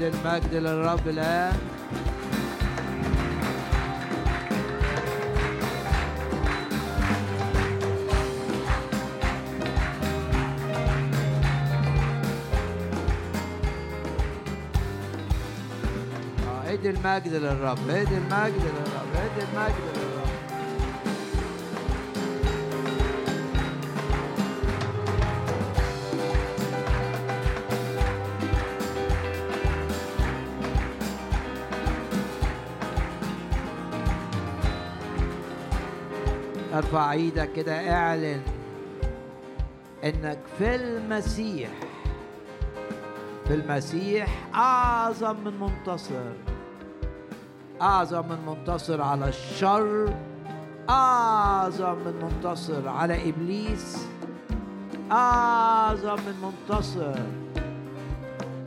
ادي المجد للرب الآن. آه، ادي المجد للرب ادي المجد للرب ادي المجد للرب. ارفع إيدك كده اعلن إنك في المسيح في المسيح أعظم من منتصر أعظم من منتصر على الشر أعظم من منتصر على إبليس أعظم من منتصر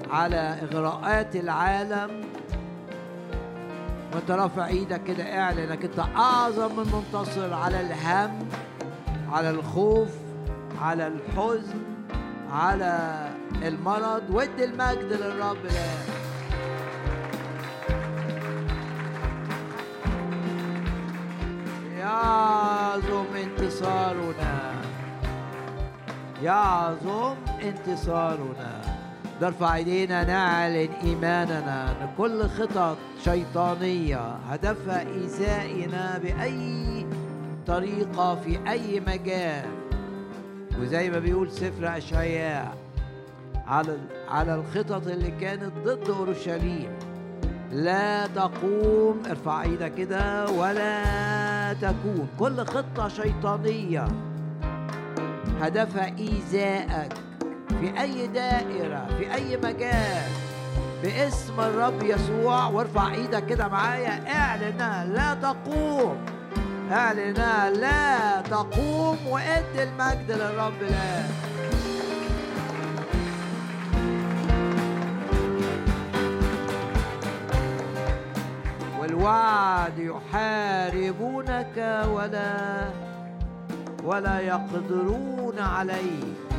على إغراءات العالم. وانت رافع إيدك كده اعلن انك انت اعظم من منتصر على الهم على الخوف على الحزن على المرض. وادي المجد للرب. الان يعظم انتصارنا. يعظم انتصارنا. نرفع إيدينا نعلن إيماننا إن كل خطط شيطانية هدفها إيذائنا بأي طريقة في أي مجال. وزي ما بيقول سفر أشعياء على على الخطط اللي كانت ضد أورشليم. لا تقوم ارفع إيدك كده ولا تكون. كل خطة شيطانية هدفها إيذائك. في أي دائرة في أي مجال. باسم الرب يسوع وارفع إيدك كده معايا. اعلنها لا تقوم. اعلنها لا تقوم وأدي المجد للرب الآن. والوعد يحاربونك ولا ولا يقدرون عليه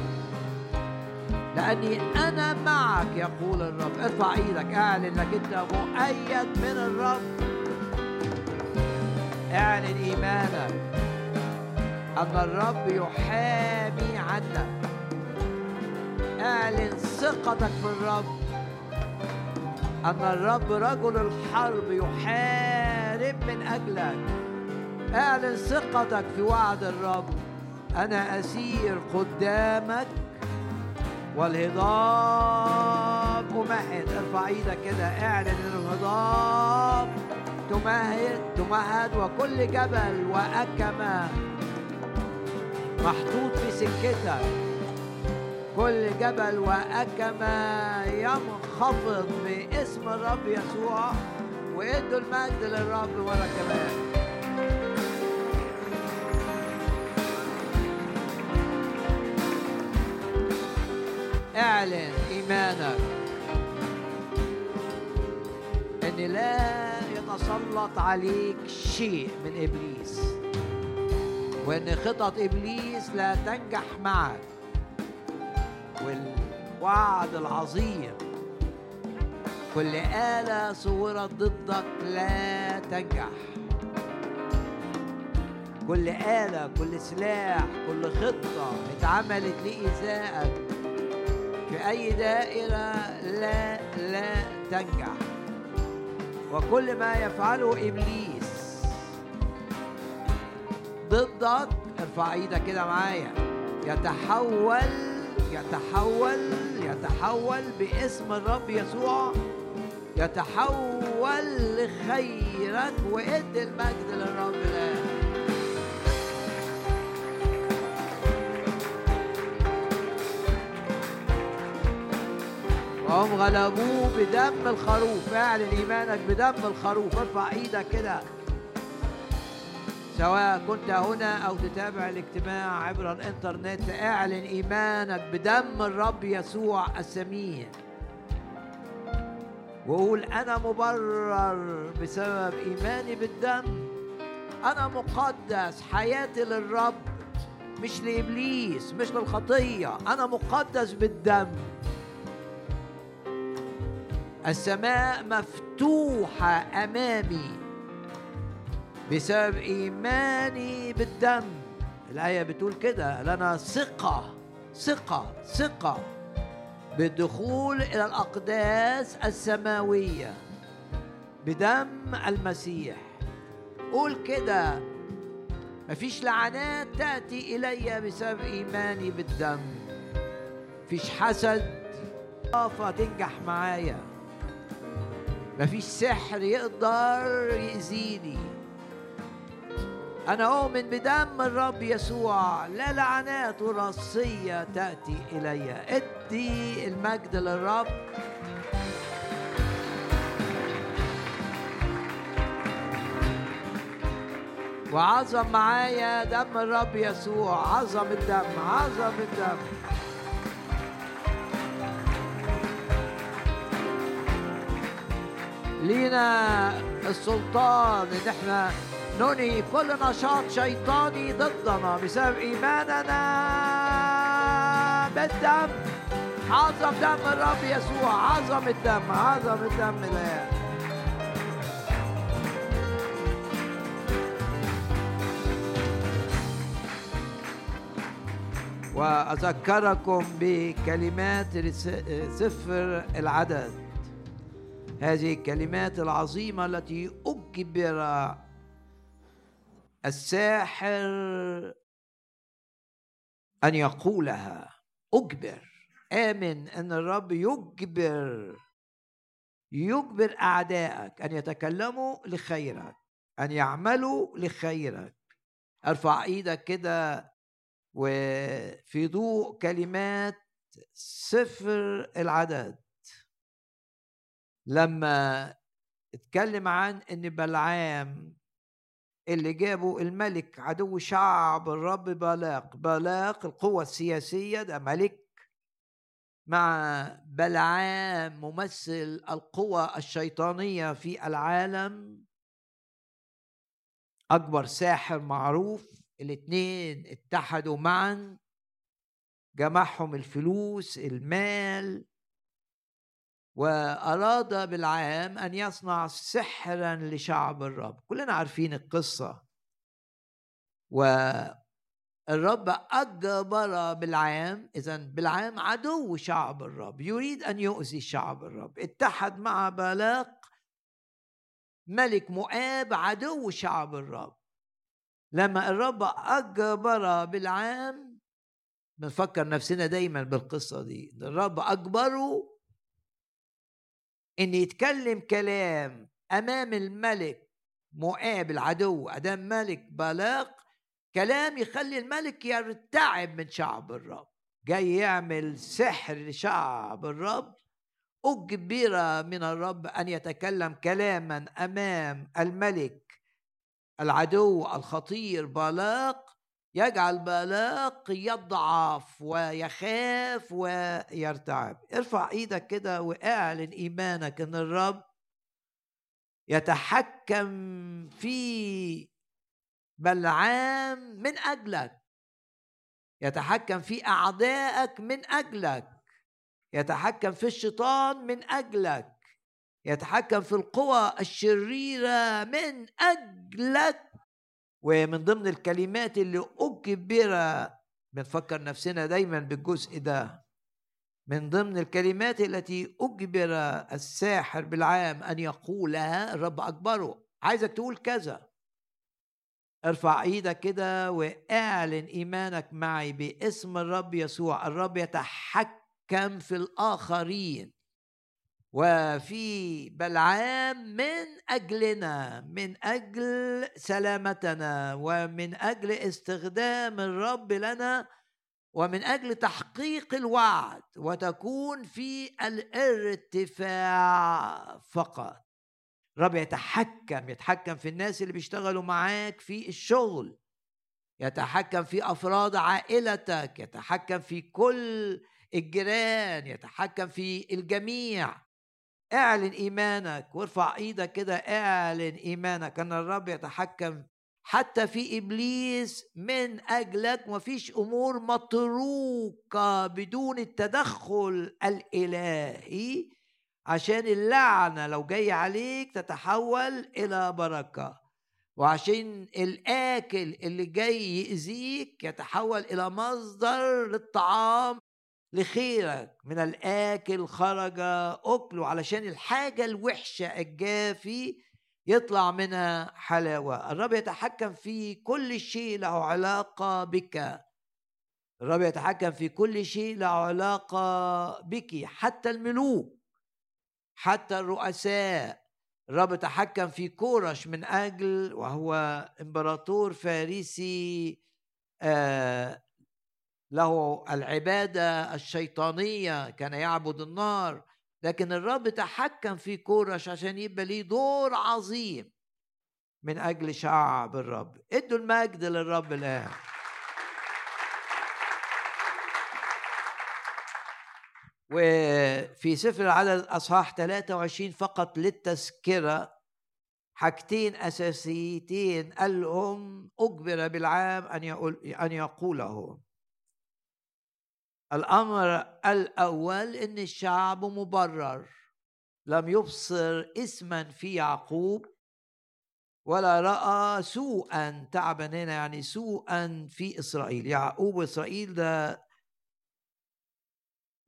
لأني أنا معك يقول الرب. ارفع إيدك أعلن انك انت مؤيد من الرب. أعلن إيمانك أن الرب يحامي عنك أعلن ثقتك في الرب أن الرب رجل الحرب يحارب من أجلك. أعلن ثقتك في وعد الرب. أنا أسير قدامك والهضاب. أمهد ارفع إيدك كده اعلن ان الهضاب. تمهد تمهد وكل جبل وأكمة. محطوط في سكتك. كل جبل وأكمة. ينخفض باسم الرب يسوع وادوا المجد للرب مرة كمان. اعلن إيمانك. أن لا يتسلط عليك شيء من إبليس. وأن خطط إبليس لا تنجح معك. والوعد العظيم كل آلة صورت ضدك لا تنجح. كل آلة كل سلاح كل خطة اتعملت لإيذائك. في أي دائرة لا لا تنجح. وكل ما يفعله إبليس ضدك ارفع إيدك كده معايا. يتحول يتحول يتحول باسم الرب يسوع. يتحول لخيرك وادي المجد للرب. الان وهم غلبوه بدم الخروف. اعلن إيمانك بدم الخروف. ارفع إيدك كده. سواء كنت هنا أو تتابع الاجتماع عبر الإنترنت اعلن إيمانك بدم الرب يسوع السمين وقول أنا مبرر بسبب إيماني بالدم. أنا مقدس حياتي للرب مش لإبليس مش للخطية. أنا مقدس بالدم. السماء مفتوحة أمامي بسبب إيماني بالدم. الآية بتقول كده لنا ثقة ثقة ثقة بالدخول إلى الأقداس السماوية بدم المسيح. قول كده مفيش لعنات تأتي إلي بسبب إيماني بالدم. مفيش حسد تنجح معايا. مفيش سحر يقدر يأذيني. أنا أؤمن بدم الرب يسوع لا لعنات وراثية تأتي إلي. ادي المجد للرب. وعظم معايا دم الرب يسوع عظم الدم عظم الدم. لينا السلطان إن إحنا ننهي كل نشاط شيطاني ضدنا بسبب إيماننا بالدم. عظم دم الرب يسوع عظم الدم عظم الدم الآن. وأذكركم بكلمات سفر العدد. هذه الكلمات العظيمة التي أجبر الساحر أن يقولها. أجبر آمن أن الرب يجبر يجبر أعدائك أن يتكلموا لخيرك أن يعملوا لخيرك. أرفع إيدك كده وفي ضوء كلمات سفر العدد. لما اتكلم عن إن بلعام اللي جابوا الملك عدو شعب الرب بالاق بالاق القوة السياسية ده ملك مع بلعام ممثل القوى الشيطانية في العالم. أكبر ساحر معروف الاثنين اتحدوا معا جمعهم الفلوس المال وأراد بالعام أن يصنع سحرا لشعب الرب. كلنا عارفين القصة. والرب أجبر بالعام. إذا بالعام عدو شعب الرب. يريد أن يؤذي شعب الرب. اتحد مع بالاق. ملك مؤاب عدو شعب الرب. لما الرب أجبر بالعام. بنفكر نفسنا دايما بالقصة دي. الرب أجبره إن يتكلم كلام أمام الملك مؤاب العدو ادام ملك بلاق كلام يخلي الملك يرتعب من شعب الرب. جاي يعمل سحر لشعب الرب أجبر من الرب أن يتكلم كلاما أمام الملك العدو الخطير بالاق يجعل بالاق يضعف ويخاف ويرتعب. ارفع إيدك كده واعلن ايمانك ان الرب يتحكم في بلعام من اجلك يتحكم في اعدائك من اجلك يتحكم في الشيطان من اجلك يتحكم في القوى الشريرة من اجلك. ومن ضمن الكلمات اللي أجبر بنفكر نفسنا دايما بالجزء ده من ضمن الكلمات التي أجبر الساحر بالعام أن يقولها الرب أجبره عايزك تقول كذا. ارفع إيدك كده وإعلن إيمانك معي باسم الرب يسوع. الرب يتحكم في الآخرين. وفي بلعام من أجلنا من أجل سلامتنا ومن أجل استخدام الرب لنا ومن أجل تحقيق الوعد وتكون في الارتفاع فقط. الرب يتحكم يتحكم في الناس اللي بيشتغلوا معاك في الشغل يتحكم في أفراد عائلتك يتحكم في كل الجيران يتحكم في الجميع. اعلن إيمانك وارفع إيدك كده اعلن إيمانك أن الرب يتحكم حتى في إبليس من أجلك. ومفيش أمور متروكة بدون التدخل الإلهي عشان اللعنة لو جاي عليك تتحول إلى بركة. وعشان الآكل اللي جاي يأذيك يتحول إلى مصدر للطعام لخيرك من الآكل خرج أكله علشان الحاجة الوحشة الجافي يطلع منها حلاوة. الرب يتحكم في كل شيء له علاقة بك. الرب يتحكم في كل شيء له علاقة بك حتى الملوك حتى الرؤساء. الرب تحكم في كورش من أجل وهو إمبراطور فارسي آه له العبادة الشيطانية كان يعبد النار. لكن الرب تحكم في كورش عشان يبقى ليه دور عظيم من أجل شعب الرب. إدوا المجد للرب الآن. وفي سفر العدد أصحاح 23 فقط للتذكرة حاجتين أساسيتين. قالهم أجبر بالعام أن يقول أن يقوله. الأمر الأول إن الشعب مبرر لم يبصر اسما في يعقوب ولا رأى سوءا تعبا هنا يعني سوءا في إسرائيل. يعقوب وإسرائيل ده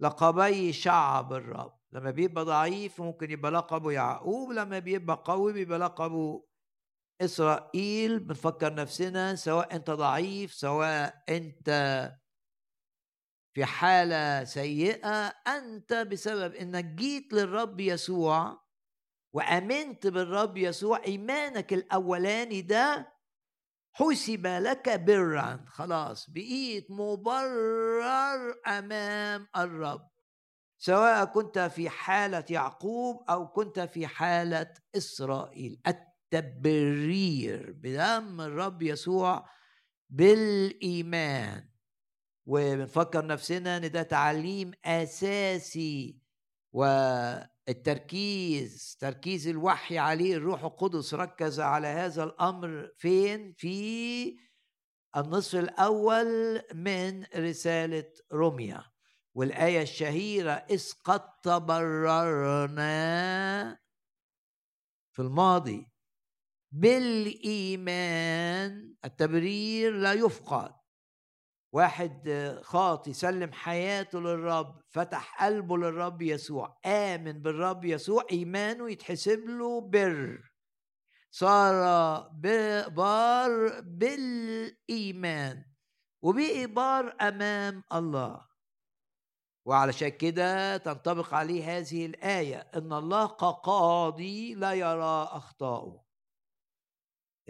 لقبي شعب الرب. لما بيبقى ضعيف ممكن يبقى لقبه يعقوب لما بيبقى قوي بيبقى لقبه إسرائيل. بنفكر نفسنا سواء أنت ضعيف سواء أنت في حالة سيئة أنت بسبب أنك جيت للرب يسوع وأمنت بالرب يسوع إيمانك الأولاني ده حسب لك برا. خلاص بقيت مبرر أمام الرب. سواء كنت في حالة يعقوب أو كنت في حالة إسرائيل. التبرير بدم الرب يسوع بالإيمان. وبنفكر نفسنا إن ده تعليم أساسي والتركيز تركيز الوحي عليه الروح القدس ركز على هذا الأمر فين؟ في النصف الأول من رسالة روميا والآية الشهيرة إذ قد تبررنا في الماضي بالإيمان التبرير لا يفقد. واحد خاطي سلم حياته للرب فتح قلبه للرب يسوع آمن بالرب يسوع إيمانه يتحسب له بر. صار بار بالإيمان وبقي بار أمام الله. وعلشان كده تنطبق عليه هذه الآية إن الله كقاضي لا يرى أخطاؤه.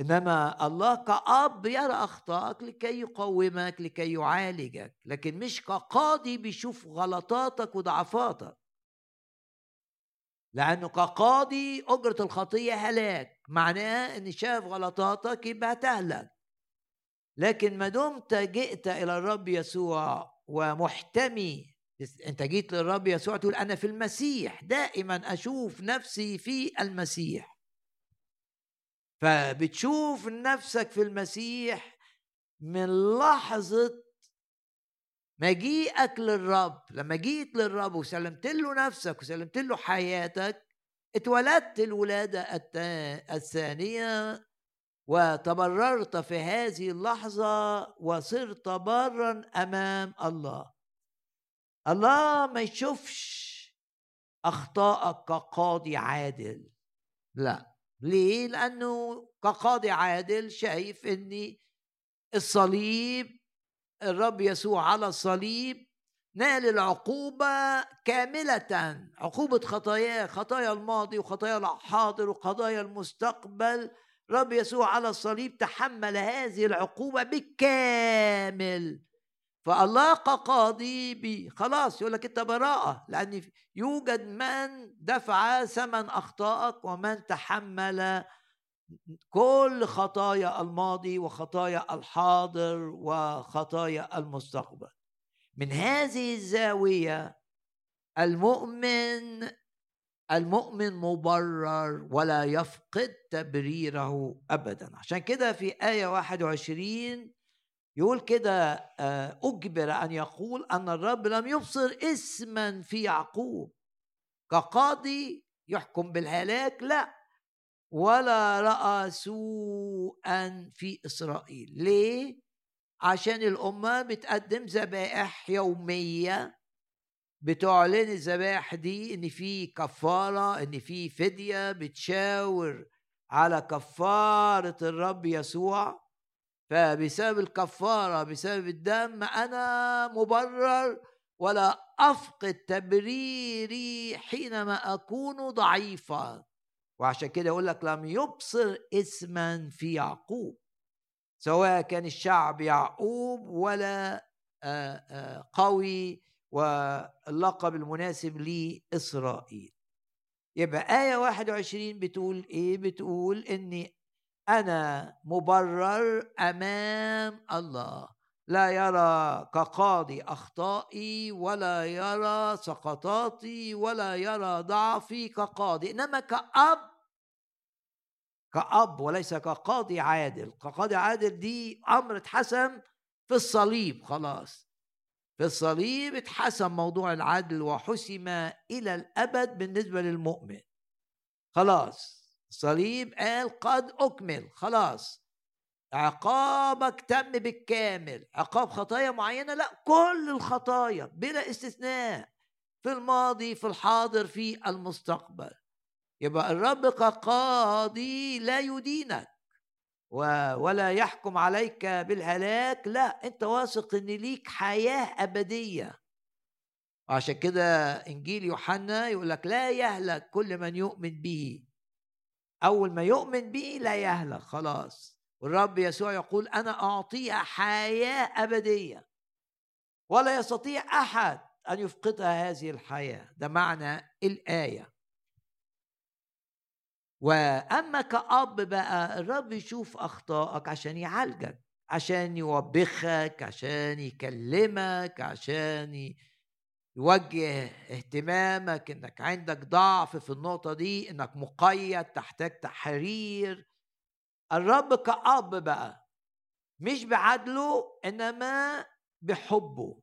إنما الله كأب يرى اخطائك لكي يقومك لكي يعالجك لكن مش كقاضي بيشوف غلطاتك وضعفاتك. لأنه كقاضي أجرة الخطية هلاك معناه إن شاف غلطاتك يبقى هتهلك لكن ما دمت جئت إلى الرب يسوع ومحتمي أنت جيت للرب يسوع تقول أنا في المسيح دائما أشوف نفسي في المسيح. فبتشوف نفسك في المسيح من لحظة مجيئك للرب لما جيت للرب وسلمت له نفسك وسلمت له حياتك اتولدت الولادة الثانية وتبررت في هذه اللحظة وصرت برا أمام الله. الله ما يشوفش أخطائك كقاضي عادل لا. ليه؟ لأنه كقاضي عادل شايف أن الصليب الرب يسوع على الصليب نال العقوبة كاملة عقوبة خطاياه خطايا الماضي وخطايا الحاضر وقضايا المستقبل رب يسوع على الصليب تحمل هذه العقوبة بالكامل فالله كقاضي بي. خلاص يقول لك أنت براءة لأن يوجد من دفع ثمن أخطائك ومن تحمل كل خطايا الماضي وخطايا الحاضر وخطايا المستقبل. من هذه الزاوية المؤمن المؤمن مبرر ولا يفقد تبريره أبدا. عشان كده في آية 21 يقول كده آه، أجبر أن يقول أن الرب لم يبصر اسما في يعقوب. كقاضي يحكم بالهلاك؟ لا. ولا رأى سوءا في إسرائيل. ليه؟ عشان الأمة بتقدم ذبائح يومية. بتعلن الذبائح دي إن في كفارة إن في فدية بتشاور على كفارة الرب يسوع. فبسبب الكفارة بسبب الدم أنا مبرر ولا أفقد تبريري حينما أكون ضعيفا. وعشان كده يقول لك لم يبصر اسما في يعقوب. سواء كان الشعب يعقوب ولا قوي واللقب المناسب لإسرائيل. يبقى آية 21 بتقول إيه؟ بتقول إني أنا مبرر أمام الله. لا يرى كقاضي أخطائي ولا يرى سقطاتي ولا يرى ضعفي كقاضي. إنما كأب كأب وليس كقاضي عادل. كقاضي عادل دي أمر اتحسم في الصليب خلاص. في الصليب اتحسم موضوع العدل وحسم إلى الأبد بالنسبة للمؤمن. خلاص. الصليب قال قد أكمل خلاص. عقابك تم بالكامل. عقاب خطايا معينة؟ لا كل الخطايا بلا استثناء في الماضي في الحاضر في المستقبل. يبقى الرب كقاضي لا يدينك ولا يحكم عليك بالهلاك. لا أنت واثق إن ليك حياة أبدية. وعشان كده إنجيل يوحنا يقول لك لا يهلك كل من يؤمن به. أول ما يؤمن به لا يهلك خلاص. والرب يسوع يقول أنا اعطيه حياة أبدية. ولا يستطيع أحد أن يفقدها هذه الحياة. ده معنى الآية. وأما كأب بقى الرب يشوف أخطائك عشان يعالجك عشان يوبخك عشان يكلمك عشان يوجه اهتمامك إنك عندك ضعف في النقطة دي إنك مقيد تحتاج تحرير. الرب كأب بقى مش بعدله إنما بحبه.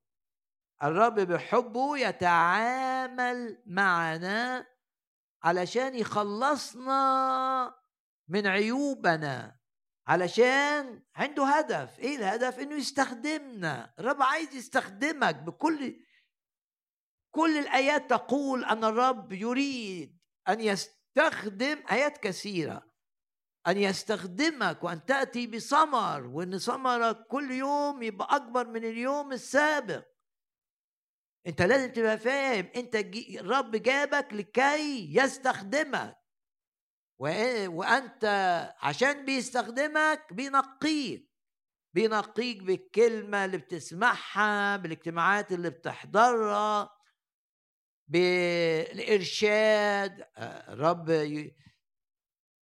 الرب بحبه يتعامل معنا علشان يخلصنا من عيوبنا علشان عنده هدف. إيه الهدف؟ إنه يستخدمنا. الرب عايز يستخدمك بكل كل الآيات تقول أن الرب يريد أن يستخدم آيات كثيرة أن يستخدمك وأن تأتي بثمر وإن ثمرك كل يوم يبقى أكبر من اليوم السابق. أنت لازم تبقى فاهم أنت الرب جابك لكي يستخدمك. وأنت عشان بيستخدمك بينقيك. بينقيك بالكلمة اللي بتسمعها بالاجتماعات اللي بتحضرها. بالإرشاد الرب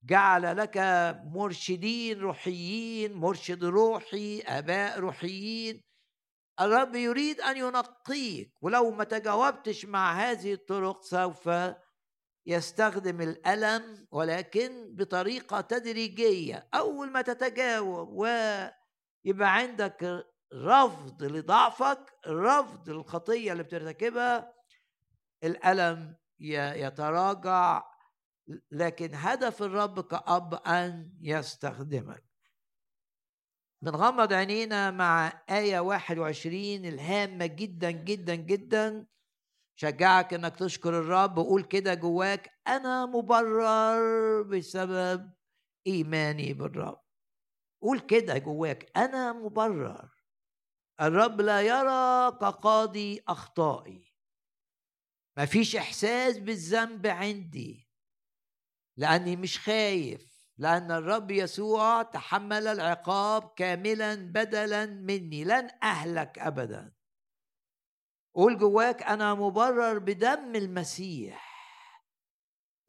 جعل لك مرشدين روحيين مرشد روحي آباء روحيين. الرب يريد أن ينقيك ولو ما تجاوبتش مع هذه الطرق سوف يستخدم الألم ولكن بطريقة تدريجية. أول ما تتجاوب ويبقى عندك رفض لضعفك رفض للخطية اللي بترتكبها الألم يتراجع لكن هدف الرب كأب أن يستخدمك. بنغمض عينينا مع آية 21 الهامة جدا جدا جدا. شجعك إنك تشكر الرب. وقول كده جواك أنا مبرر بسبب إيماني بالرب. قول كده جواك أنا مبرر. الرب لا يرى كقاضي أخطائي. مفيش إحساس بالذنب عندي. لأني مش خايف لأن الرب يسوع تحمل العقاب كاملا بدلا مني لن أهلك أبدا. قول جواك أنا مبرر بدم المسيح.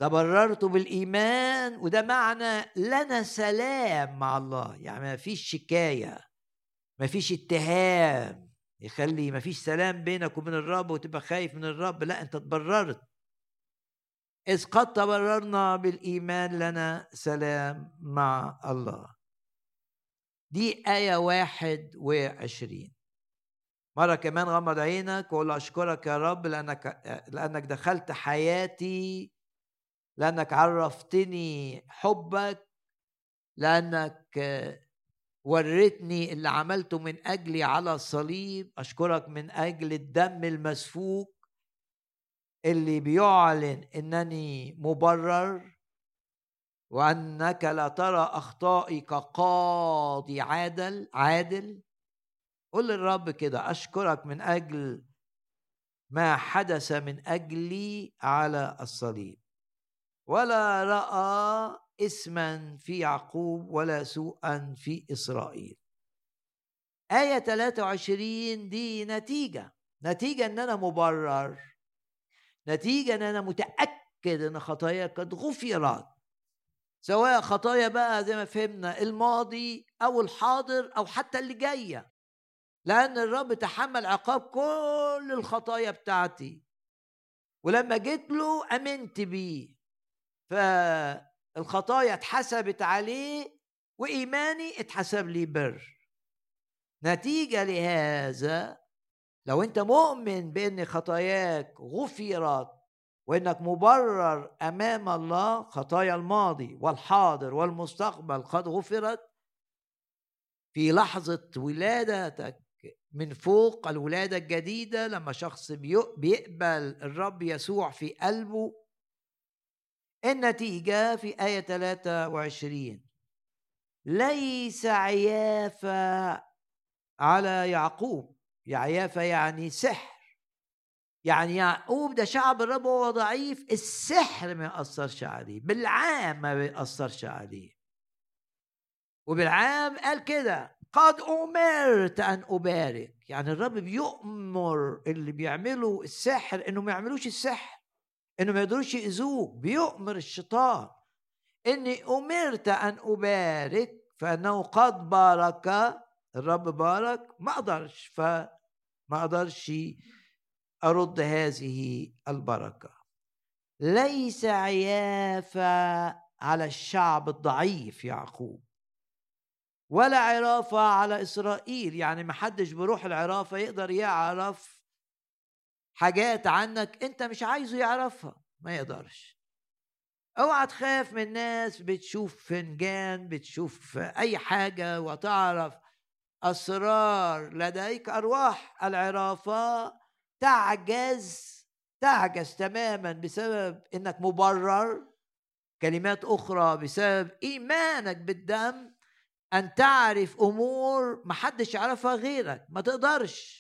تبررت بالإيمان وده معنى لنا سلام مع الله. يعني ما فيش شكاية ما فيش اتهام. يخلي ما فيش سلام بينك وبين الرب وتبقى خايف من الرب. لا انت تبررت إذ قد تبررنا بالإيمان لنا سلام مع الله. دي آية واحد وعشرين. مرة كمان غمض عينك وقول أشكرك يا رب لأنك لأنك دخلت حياتي لأنك عرفتني حبك لأنك وريتني اللي عملته من أجلي على الصليب أشكرك من أجل الدم المسفوك اللي بيعلن إنني مبرر وأنك لا ترى اخطائي كقاضي عادل عادل. قل للرب كده أشكرك من أجل ما حدث من أجلي على الصليب. ولا رأى اسما في يعقوب ولا سوءا في إسرائيل. آية 23 دي نتيجة نتيجة إن أنا مبرر نتيجة أن أنا متأكد أن خطايا قد غفرت سواء خطايا بقى زي ما فهمنا الماضي أو الحاضر أو حتى اللي جاية. لأن الرب تحمل عقاب كل الخطايا بتاعتي. ولما جيت له أمنت بيه. فالخطايا اتحسبت عليه وإيماني اتحسب لي بر. نتيجة لهذا لو أنت مؤمن بإن خطاياك غفرت وإنك مبرر أمام الله خطايا الماضي والحاضر والمستقبل قد غفرت في لحظة ولادتك من فوق الولادة الجديدة لما شخص بيقبل الرب يسوع في قلبه النتيجة في آية 23 ليس عيافه على يعقوب. يعيافة يعني سحر. يعني يعقوب ده شعب الرب وهو ضعيف السحر ما يأثرش عليه بالعام ما بيأثرش عليه. وبالعام قال كده قد أمرت أن أبارك. يعني الرب بيؤمر اللي بيعملوا السحر إنه ما يعملوش السحر. إنه ما يقدروش يأذوك بيؤمر الشيطان. إني أمرت أن أبارك فإنه قد بارك الرب بارك. ما أقدرش ف ما أقدرش أرد هذه البركة. ليس عيافه على الشعب الضعيف يعقوب ولا عرافة على إسرائيل. يعني ما حدش بروح العرافة يقدر يعرف حاجات عنك انت مش عايزه يعرفها. ما يقدرش. اوعى تخاف من ناس بتشوف فنجان بتشوف اي حاجة وتعرف أسرار لديك أرواح العرافة تعجز تعجز تماما بسبب انك مبرر. كلمات أخرى بسبب ايمانك بالدم ان تعرف امور محدش يعرفها غيرك. ما تقدرش.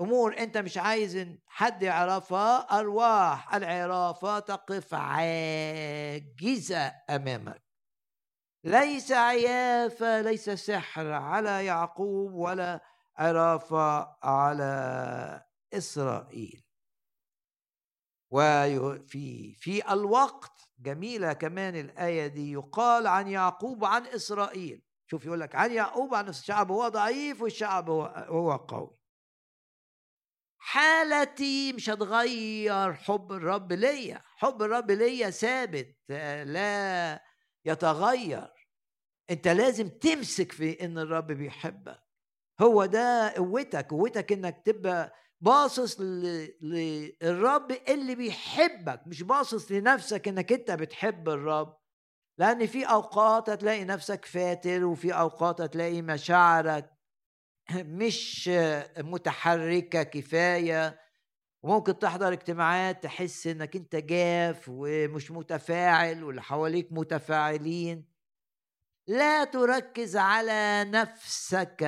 أمور أنت مش عايز حد يعرفها أرواح العرافه تقف عاجزة أمامك. ليس عيافة ليس سحر على يعقوب ولا عرافة على إسرائيل. وفي في الوقت جميلة كمان الآية دي يقال عن يعقوب عن إسرائيل. شوف يقول لك عن يعقوب عن الشعب هو ضعيف والشعب هو, هو قوي. حالتي مش هتغير حب الرب ليا حب الرب ليا ثابت لا يتغير. انت لازم تمسك في إن الرب بيحبك. هو ده قوتك قوتك إنك تبقى باصص للرب اللي بيحبك مش باصص لنفسك إنك أنت بتحب الرب. لأن في أوقات هتلاقي نفسك فاتر وفي أوقات هتلاقي مشاعرك مش متحركة كفاية وممكن تحضر اجتماعات تحس إنك أنت جاف ومش متفاعل واللي حواليك متفاعلين. لا تركز على نفسك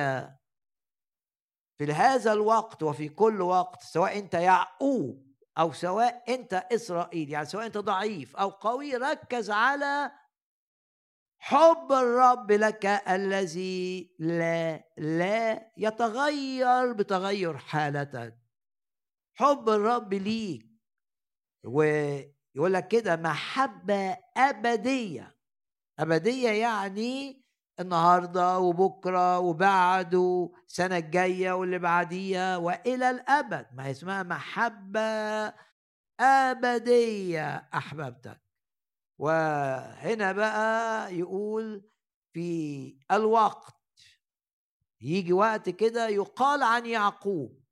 في هذا الوقت وفي كل وقت سواء أنت يعقوب أو سواء أنت اسرائيل يعني سواء أنت ضعيف أو قوي ركز على حب الرب لك الذي لا لا يتغير بتغير حالتك. حب الرب ليك. ويقول لك كده محبة أبدية. أبدية يعني النهاردة وبكرة وبعده السنة الجاية واللي بعديها وإلى الأبد. ما اسمها محبة أبدية أحببتك. وهنا بقى يقول في الوقت. يجي وقت كده يقال عن يعقوب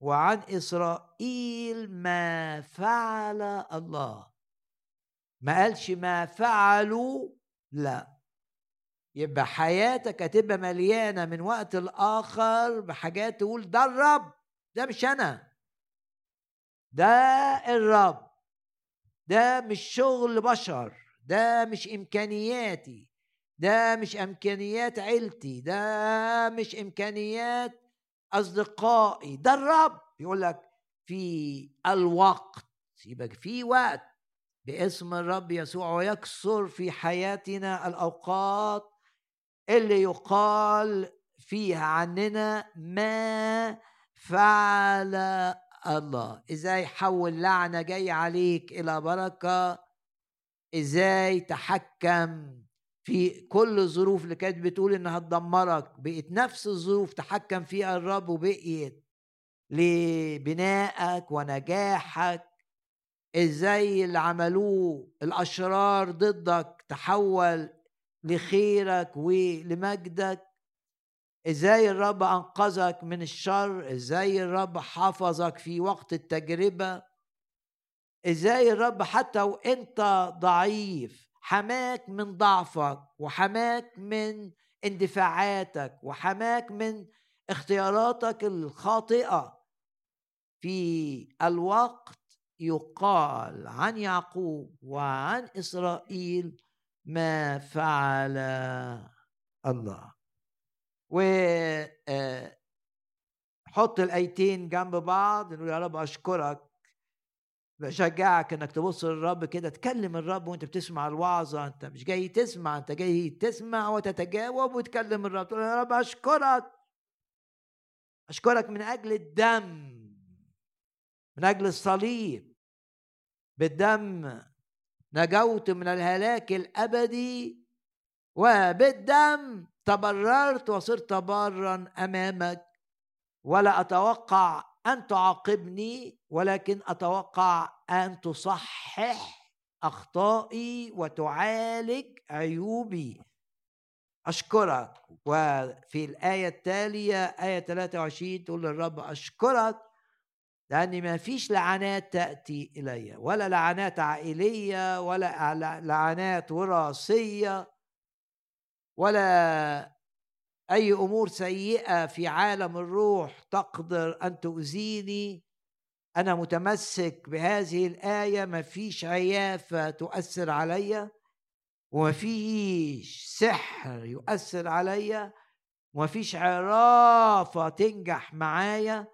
وعن إسرائيل ما فعل الله. ما قالش ما فعلوا؟ لا. يبقى حياتك هتبقى مليانة من وقت لآخر بحاجات تقول ده الرب ده مش أنا. ده الرب. ده مش شغل بشر ده مش إمكانياتي ده مش إمكانيات عيلتي ده مش إمكانيات أصدقائي. ده الرب. يقول لك في الوقت يبقى في وقت باسم الرب يسوع ويكثر في حياتنا الأوقات اللي يقال فيها عننا ما فعل الله. إزاي حول لعنة جاي عليك إلى بركة؟ إزاي تحكم في كل الظروف اللي كانت بتقول انها تدمرك بقت نفس الظروف تحكم فيها الرب وبقيت لبنائك ونجاحك. إزاي اللي عملوه الأشرار ضدك تحول لخيرك ولمجدك؟ إزاي الرب أنقذك من الشر؟ إزاي الرب حفظك في وقت التجربة؟ إزاي الرب حتى وإنت ضعيف حماك من ضعفك وحماك من اندفاعاتك وحماك من اختياراتك الخاطئة. في الوقت يقال عن يعقوب وعن إسرائيل ما فعل الله. و آه، حط الأيتين جنب بعض نقول يا رب أشكرك بشجعك إنك تبص للرب كده تكلم الرب وأنت بتسمع الوعظة أنت مش جاي تسمع أنت جاي تسمع وتتجاوب وتكلم الرب تقول يا رب أشكرك. أشكرك من أجل الدم من أجل الصليب. بالدم نجوت من الهلاك الأبدي وبالدم تبررت وصرت بارا أمامك ولا أتوقع أن تعاقبني ولكن أتوقع أن تصحح أخطائي وتعالج عيوبي. أشكرك. وفي الآية التالية آية 23 تقول للرب أشكرك لأن ما فيش لعنات تأتي إلي ولا لعنات عائلية ولا لعنات وراثية ولا أي أمور سيئة في عالم الروح تقدر أن تؤذيني. أنا متمسك بهذه الآية ما فيش عيافة تؤثر عليا وما فيش سحر يؤثر عليا وما فيش عرافة تنجح معايا.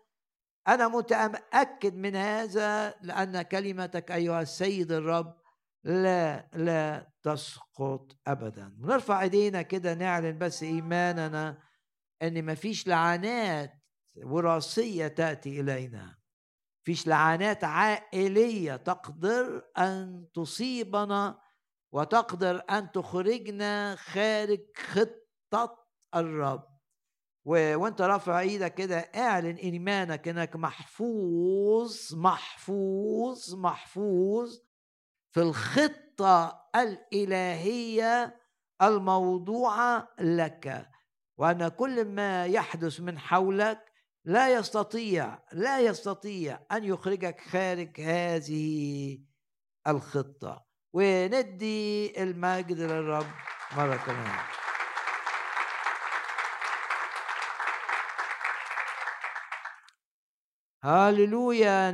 أنا متأكد من هذا لأن كلمتك أيها السيد الرب لا لا تسقط ابدا. نرفع إيدينا كده نعلن بس إيماننا إن مفيش لعنات وراثية تأتي إلينا. فيش لعنات عائلية تقدر أن تصيبنا وتقدر أن تخرجنا خارج خطة الرب. و... وأنت رافع إيدك كده اعلن إيمانك إنك محفوظ محفوظ محفوظ في الخطة الإلهية الموضوعه لك وأن كل ما يحدث من حولك لا يستطيع لا يستطيع أن يخرجك خارج هذه الخطة. وندي المجد للرب مرة كمان. هاللويا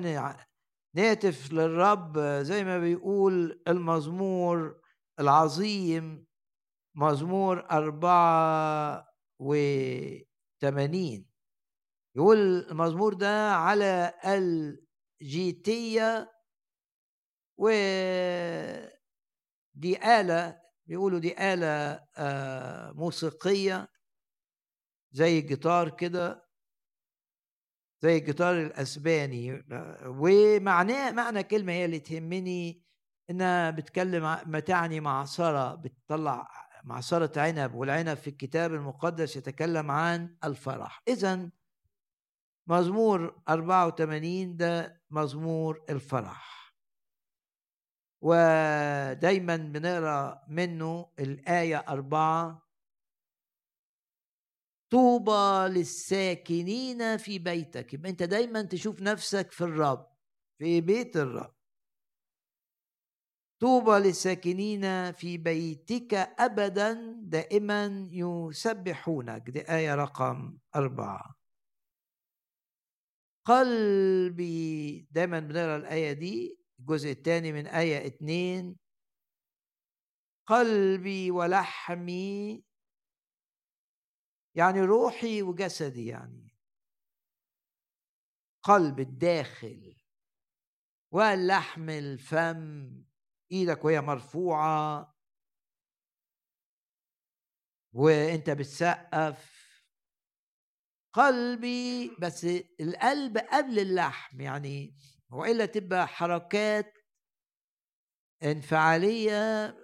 نهتف للرب زي ما بيقول المزمور العظيم مزمور أربعة وثمانين يقول المزمور ده على الجيتية و دي آلة بيقولوا دي آلة آه، موسيقية زي الجيتار كده. زي الجيتار الأسباني ومعناه معنى كلمه هي اللي تهمني إنها بتكلم ما تعني معصرة بتطلع معصرة عنب والعنب في الكتاب المقدس يتكلم عن الفرح. اذا مزمور 84 ده مزمور الفرح. ودايما بنقرأ منه الآية أربعة طوبى للساكنين في بيتك. يبقى أنت دايما تشوف نفسك في الرب في بيت الرب. طوبى للساكنين في بيتك ابدا دائما يسبحونك. دي آية رقم أربعة. قلبي دايما بنقرأ الآية دي الجزء الثاني من آية اتنين قلبي ولحمي يعني روحي وجسدي يعني. قلب الداخل واللحم الفم إيدك وهي مرفوعة. وأنت بتسقف. قلبي بس القلب قبل اللحم يعني وإلا تبقى حركات انفعالية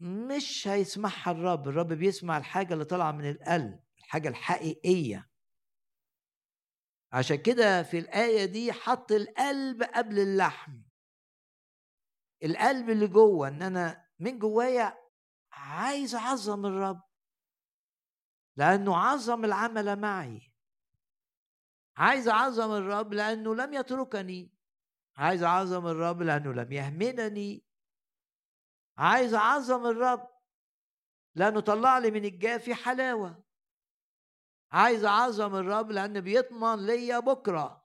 مش هيسمعها الرب. الرب بيسمع الحاجة اللي طالعة من القلب. الحاجة الحقيقية. عشان كده في الآية دي حط القلب قبل اللحم. القلب اللي جوه إن أنا من جوايا عايز أعظم الرب. لأنه عظم العمل معي. عايز أعظم الرب لأنه لم يتركني. عايز أعظم الرب لأنه لم يهملني عايز أعظم الرب لأنه طلع لي من الجافي حلاوة. عايز اعظم الرب لأن بيضمن ليا بكره.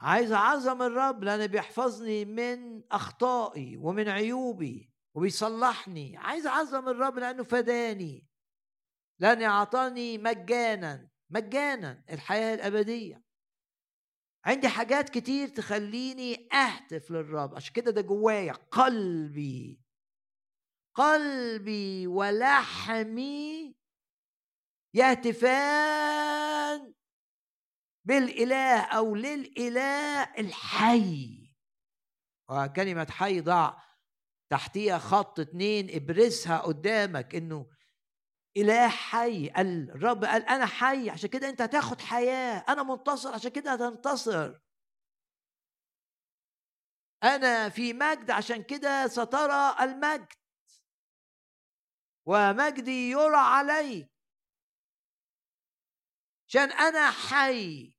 عايز اعظم الرب لأن بيحفظني من اخطائي ومن عيوبي وبيصلحني. عايز اعظم الرب لأنه فداني لأن اعطاني مجانا مجانا الحياة الابدية. عندي حاجات كتير تخليني اهتف للرب. عشان كده ده جوايا قلبي قلبي ولحمي يهتفان بالإله أو للإله الحي. وكلمة حي ضع تحتيها خط اتنين ابرزها قدامك إنه إله حي. الرب قال أنا حي عشان كده أنت هتاخد حياة. أنا منتصر عشان كده هتنتصر. أنا في مجد عشان كده سترى المجد. ومجدي يرى عليك. عشان أنا حي.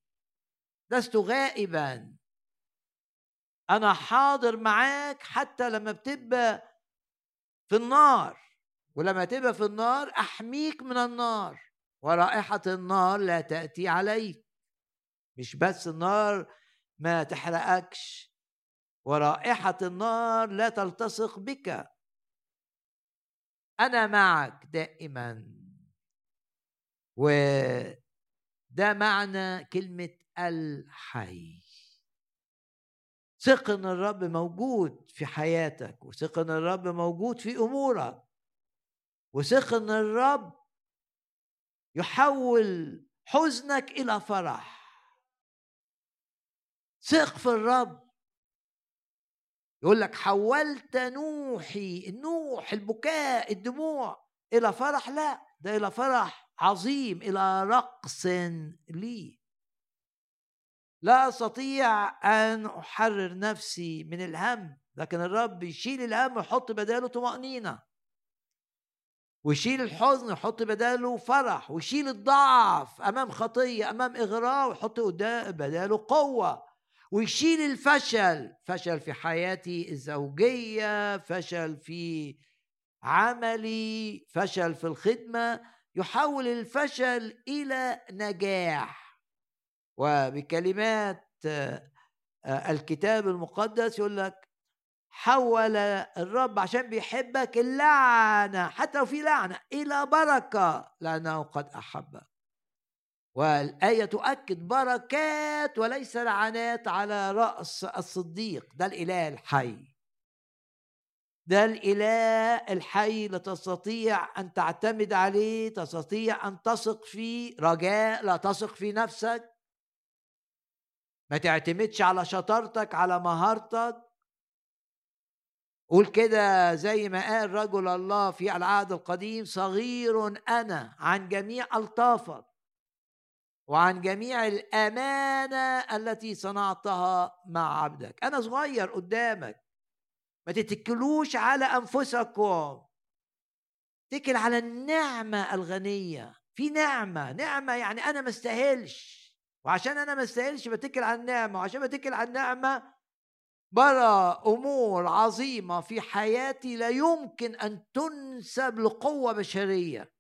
لست غائبا. أنا حاضر معاك حتى لما بتبقى في النار. ولما تبقى في النار أحميك من النار. ورائحة النار لا تأتي عليك. مش بس النار ما تحرقكش. ورائحة النار لا تلتصق بك. أنا معك دائما. وده معنى كلمة الحي. ثق ان الرب موجود في حياتك وثق ان الرب موجود في أمورك. وثق ان الرب يحول حزنك إلى فرح. ثق في الرب. يقول لك حولت نوحي النوح البكاء الدموع إلى فرح؟ لا ده إلى فرح. عظيم إلى رقص لي. لا أستطيع أن أحرر نفسي من الهم لكن الرب يشيل الهم ويحط بداله طمأنينة. ويشيل الحزن ويحط بداله فرح ويشيل الضعف أمام خطية أمام إغراء ويحط بداله قوة. ويشيل الفشل فشل في حياتي الزوجية فشل في عملي فشل في الخدمة. يحول الفشل إلى نجاح. وبكلمات آه، الكتاب المقدس يقول لك حول الرب عشان بيحبك اللعنة حتى لو في لعنة إلى بركة لأنه قد أحبك. والآية تؤكد بركات وليس لعنات على رأس الصديق ده الإله الحي. ده الإله الحي لا تستطيع أن تعتمد عليه تستطيع أن تثق فيه رجاء لا تثق في نفسك. ما تعتمدش على شطارتك على مهارتك. قول كده زي ما قال رجل الله في العهد القديم صغير أنا عن جميع ألطافك وعن جميع الأمانة التي صنعتها مع عبدك. أنا صغير قدامك. ما تتكلوش على أنفسكم. اتكل على النعمة الغنية. في نعمة نعمة يعني أنا ما استاهلش. وعشان أنا ما استاهلش بتكل على النعمة. وعشان بتكل على النعمة برى أمور عظيمة في حياتي لا يمكن أن تنسب لقوه بشرية.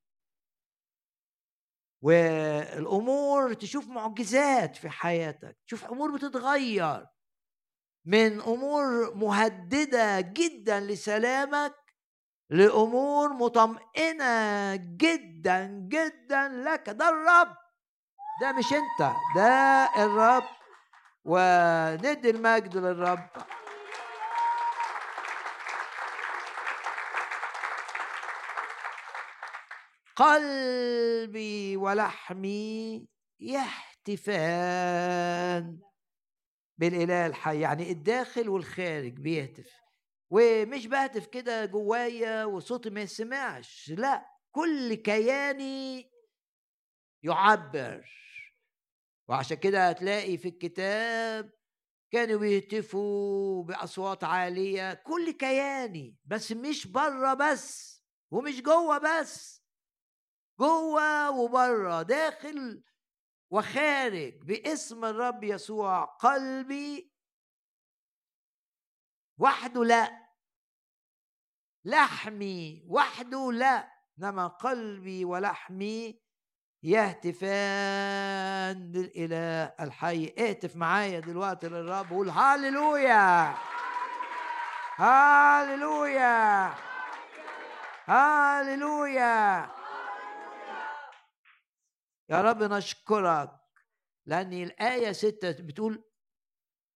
والأمور تشوف معجزات في حياتك. تشوف أمور بتتغير. من أمور مهددة جدا لسلامك لأمور مطمئنة جدا جدا لك. ده الرب. ده مش أنت ده الرب. وندي المجد للرب. قلبي ولحمي يهتفان بالإله الحي يعني الداخل والخارج بيهتف. ومش بهتف كده جوايا وصوتي ما يسمعش لا كل كياني يعبر. وعشان كده هتلاقي في الكتاب كانوا بيهتفوا بأصوات عالية كل كياني بس مش بره بس ومش جوه بس جوه وبره داخل وخارج باسم الرب يسوع قلبي وحده لا. لحمي وحده لا إنما قلبي ولحمي يهتفان للإله الحي. اهتف معايا دلوقتي للرب وقول هاليلويا هاليلويا هاليلويا يا رب نشكرك لأن الآية ستة بتقول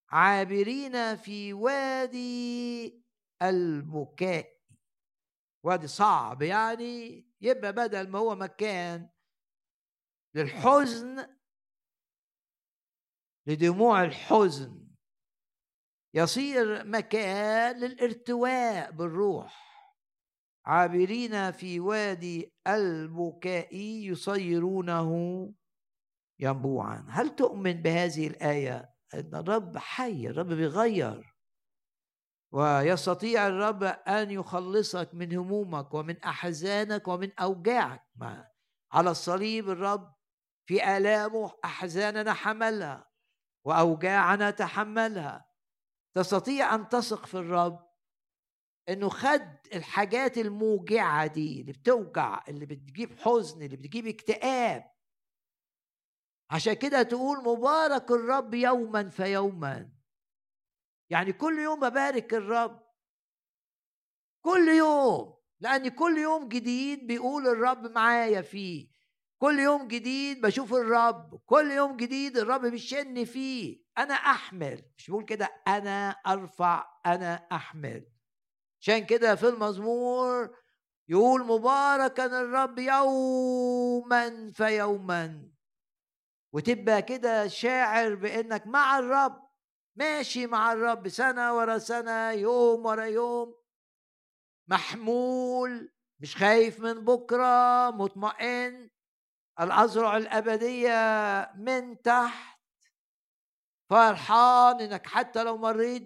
عابرين في وادي البكاء. وادي صعب يعني يبقى بدل ما هو مكان للحزن لدموع الحزن. يصير مكان للارتواء بالروح. عابرين في وادي البكاء يصيرونه ينبوعا. هل تؤمن بهذه الآية أن الرب حي الرب بيغير؟ ويستطيع الرب أن يخلصك من همومك ومن أحزانك ومن أوجاعك؟ ما على الصليب الرب في آلامه أحزاننا حملها وأوجاعنا تحملها. تستطيع أن تثق في الرب؟ إنه خد الحاجات الموجعة دي اللي بتوجع اللي بتجيب حزن اللي بتجيب اكتئاب. عشان كده تقول مبارك الرب يوما فيوما. يعني كل يوم ببارك الرب. كل يوم. لأن كل يوم جديد بيقول الرب معايا فيه. كل يوم جديد بشوف الرب. كل يوم جديد الرب بيشن فيه. أنا أحمل. مش بقول كده أنا أرفع أنا أحمل. عشان كده في المزمور يقول مباركا الرب يوما فيوما. وتبقى كده شاعر بإنك مع الرب ماشي مع الرب سنة ورا سنة يوم ورا يوم. محمول مش خايف من بكرة مطمئن. الأزرع الأبدية من تحت. فرحان إنك حتى لو مريت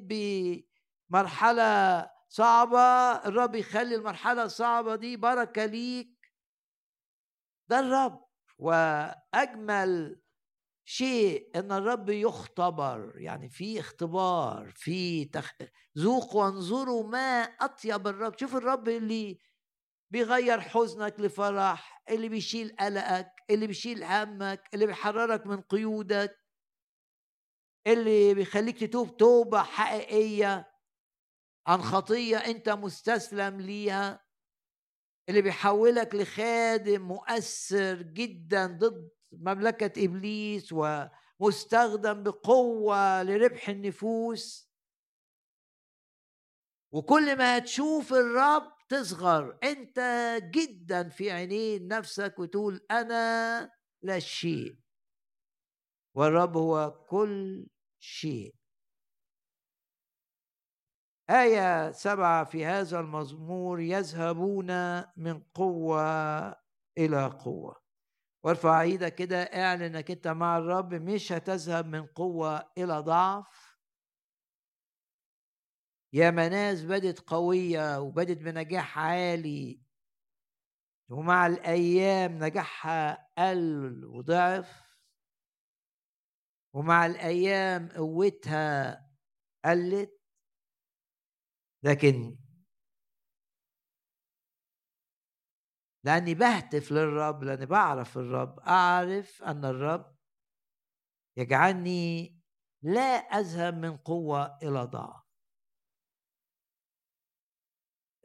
بمرحلة صعبة الرب يخلي المرحلة الصعبة دي بركة ليك. ده الرب. وأجمل شيء إن الرب يختبر يعني في اختبار في تخ... ذوقوا وانظروا ما أطيب الرب. شوف الرب اللي بيغير حزنك لفرح اللي بيشيل قلقك اللي بيشيل همك اللي بيحررك من قيودك اللي بيخليك تتوب توبة حقيقية. عن خطية أنت مستسلم ليها اللي بيحولك لخادم مؤثر جدا ضد مملكة إبليس ومستخدم بقوة لربح النفوس. وكل ما هتشوف الرب تصغر أنت جدا في عينين نفسك وتقول أنا لا شيء والرب هو كل شيء. آية سبعة في هذا المزمور يذهبون من قوة إلى قوة. وارفع إيدك كده اعلن إنك أنت مع الرب مش هتذهب من قوة إلى ضعف. يا مناس بدت قوية وبدت بنجاح عالي ومع الأيام نجاحها قل وضعف. ومع الأيام قوتها قلت. لكن لأني بهتف للرب لأني بعرف الرب أعرف أن الرب يجعلني لا أذهب من قوة إلى ضعف.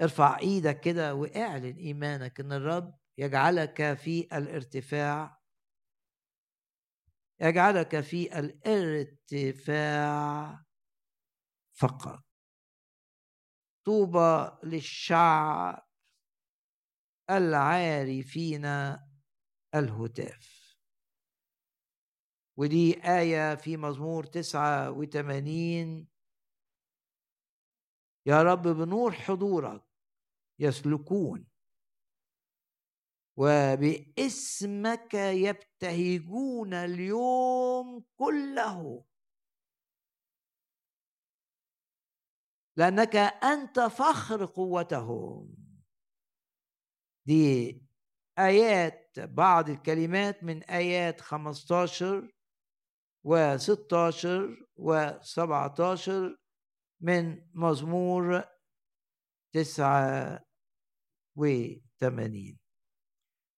ارفع إيدك كده واعلن إيمانك إن الرب يجعلك في الارتفاع. يجعلك في الارتفاع فقط. طوبى للشعب العارفين الهتاف. ودي آية في مزمور تسعة وثمانين يا رب بنور حضورك يسلكون وباسمك يبتهجون اليوم كله. لأنك أنت فخر قوتهم. دي آيات بعض الكلمات من آيات 15 و 16 و 17 من مزمور 89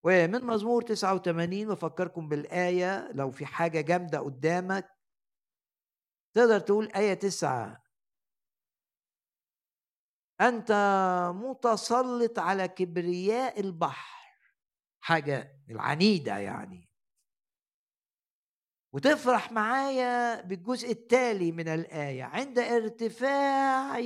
ومن مزمور 89 بفكركم بالآية لو في حاجة جامدة قدامك تقدر تقول آية 9 أنت متسلط على كبرياء البحر. حاجة العنيدة يعني. وتفرح معايا بالجزء التالي من الآية. عند ارتفاع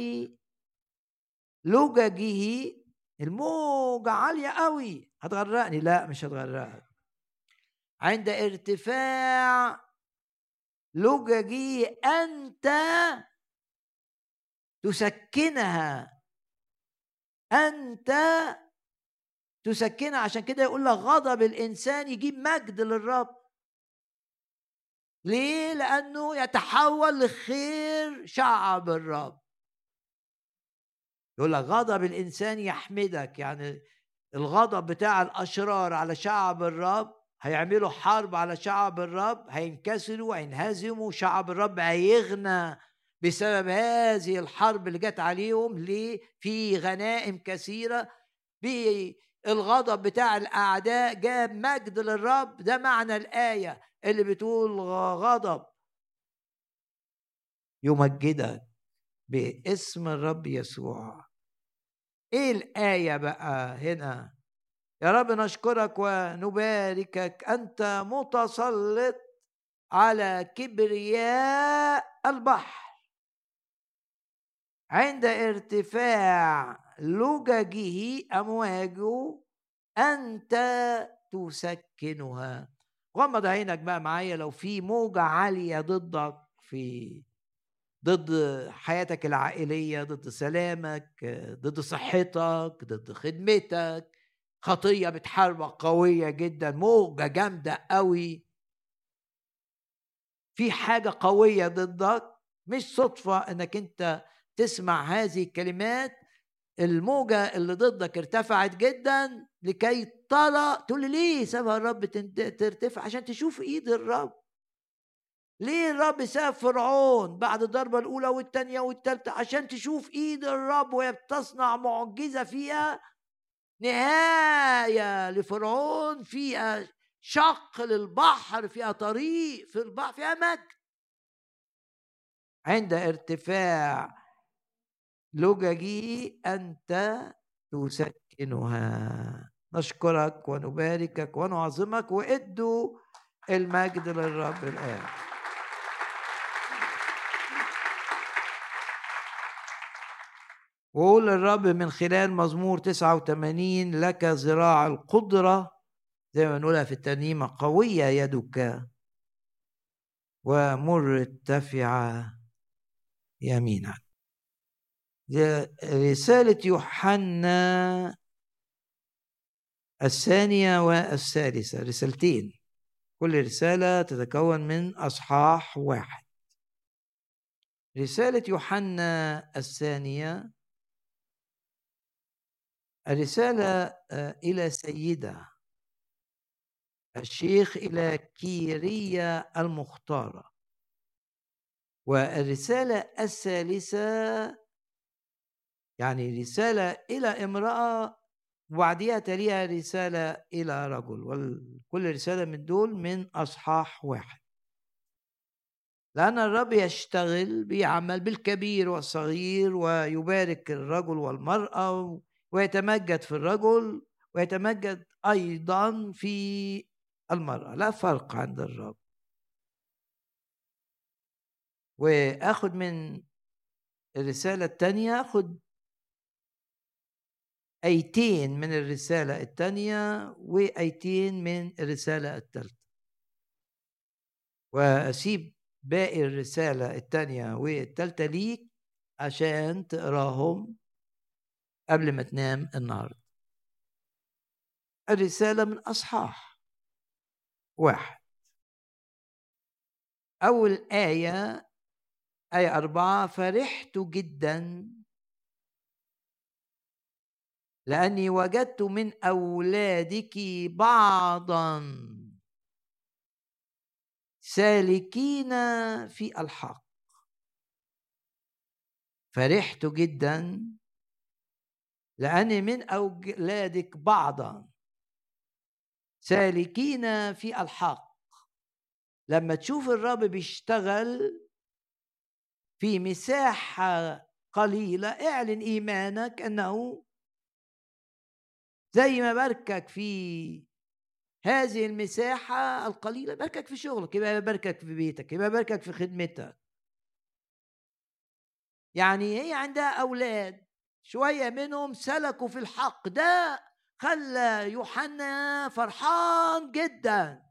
لججه الموجة عالية قوي هتغرقني؟ لا مش هتغرقك. عند ارتفاع لججه أنت تسكنها. أنت تسكنها. عشان كده يقول لك غضب الإنسان يجيب مجد للرب. ليه؟ لأنه يتحول لخير شعب الرب. يقول لك غضب الإنسان يحمدك. يعني الغضب بتاع الأشرار على شعب الرب هيعملوا حرب على شعب الرب هينكسروا وينهزموا شعب الرب هيغنى. بسبب هذه الحرب اللي جت عليهم ليه؟ في غنائم كثيرة. بالغضب بتاع الأعداء جاب مجد للرب. ده معنى الآية اللي بتقول غضب. يمجدك باسم الرب يسوع. إيه الآية بقى هنا؟ يا رب نشكرك ونباركك. أنت متسلط على كبرياء البحر. عند ارتفاع لججه امواجه أنت تسكنها. غمض عينك بقى معايا لو في موجة عالية ضدك في ضد حياتك العائلية ضد سلامك ضد صحتك ضد خدمتك. خطية بتحاربك قوية جدا موجة جامدة قوي. في حاجة قوية ضدك مش صدفة إنك أنت تسمع هذه الكلمات الموجة اللي ضدك ارتفعت جدا لكي ترى تقول لي ليه سابها الرب ترتفع؟ عشان تشوف إيد الرب. ليه الرب ساب فرعون بعد الضربة الأولى والثانية والثالثة عشان تشوف إيد الرب وهي بتصنع معجزة فيها نهاية لفرعون فيها شق للبحر فيها طريق في البحر فيها مجد. عند ارتفاع لججي أنت تسكنها. نشكرك ونباركك ونعظمك وإدوا المجد للرب الآن. وقول الرب من خلال مزمور 89 لك ذراع القدرة زي ما نقولها في الترنيمة قوية يدك ومرتفعة يمينك. رسالة يوحنا الثانية والثالثة رسالتين. كل رسالة تتكون من أصحاح واحد. رسالة يوحنا الثانية الرسالة آه، إلى سيدة الشيخ إلى كيرية المختارة. والرسالة الثالثة يعني رسالة إلى امرأة وبعديها تليها رسالة إلى رجل وكل رسالة من دول من أصحاح واحد. لأن الرب يشتغل بيعمل بالكبير والصغير ويبارك الرجل والمرأة ويتمجد في الرجل ويتمجد أيضا في المرأة. لا فرق عند الرب. واخد من الرسالة الثانية اخد أيتين من الرسالة الثانية وأيتين من الرسالة الثالثة وأسيب باقي الرسالة الثانية والثالثة ليك عشان تقراهم قبل ما تنام النهارده. الرسالة من أصحاح واحد. أول آية آية أربعة فرحت جدا لأني وجدت من أولادك بعضا سالكين في الحق. فرحت جدا لأني من أولادك بعضا سالكين في الحق. لما تشوف الرب بيشتغل في مساحة قليلة اعلن إيمانك أنه زي ما باركك في هذه المساحة القليلة باركك في شغلك يبقى باركك في بيتك يبقى باركك في خدمتك. يعني هي عندها أولاد شوية منهم سلكوا في الحق ده خلى يوحنا فرحان جدا.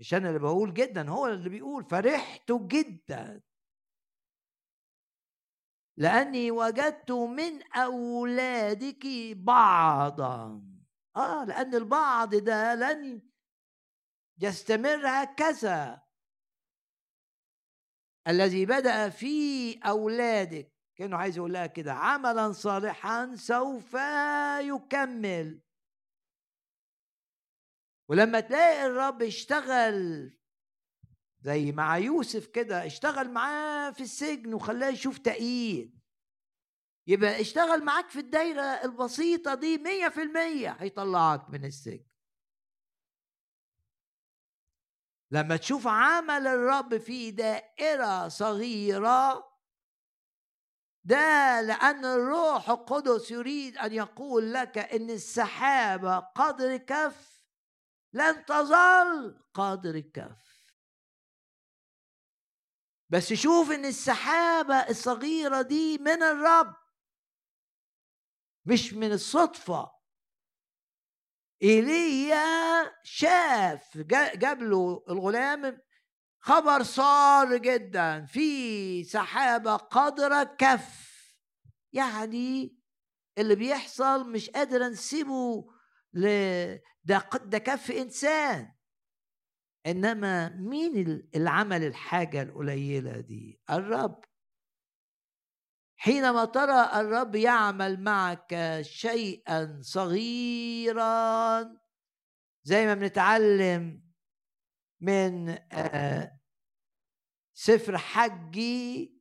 مش أنا اللي بقول جدا هو اللي بيقول فرحت جدا. لأني وجدت من أولادك بعضا. آه لأن البعض ده لن يستمر هكذا. الذي بدأ في أولادك كأنه عايز يقول لها كده عملا صالحا سوف يكمل. ولما تلاقي الرب اشتغل زي مع يوسف كده اشتغل معاه في السجن وخلاه يشوف تأييد يبقى اشتغل معاك في الدايرة البسيطة دي مية في المية هيطلعك من السجن. لما تشوف عمل الرب في دائرة صغيرة ده لأن الروح القدس يريد أن يقول لك إن السحابة قدر كف لن تظل قدر كف. بس شوف إن السحابة الصغيرة دي من الرب مش من الصدفة. إيليا شاف جاب له الغلام خبر صار جدا في سحابة قدرة كف. يعني اللي بيحصل مش قادر نسيبه ده, ده كف إنسان. إنما مين اللي عمل الحاجة القليلة دي؟ الرب. حينما ترى الرب يعمل معك شيئا صغيرا زي ما بنتعلم من آه، سفر حجي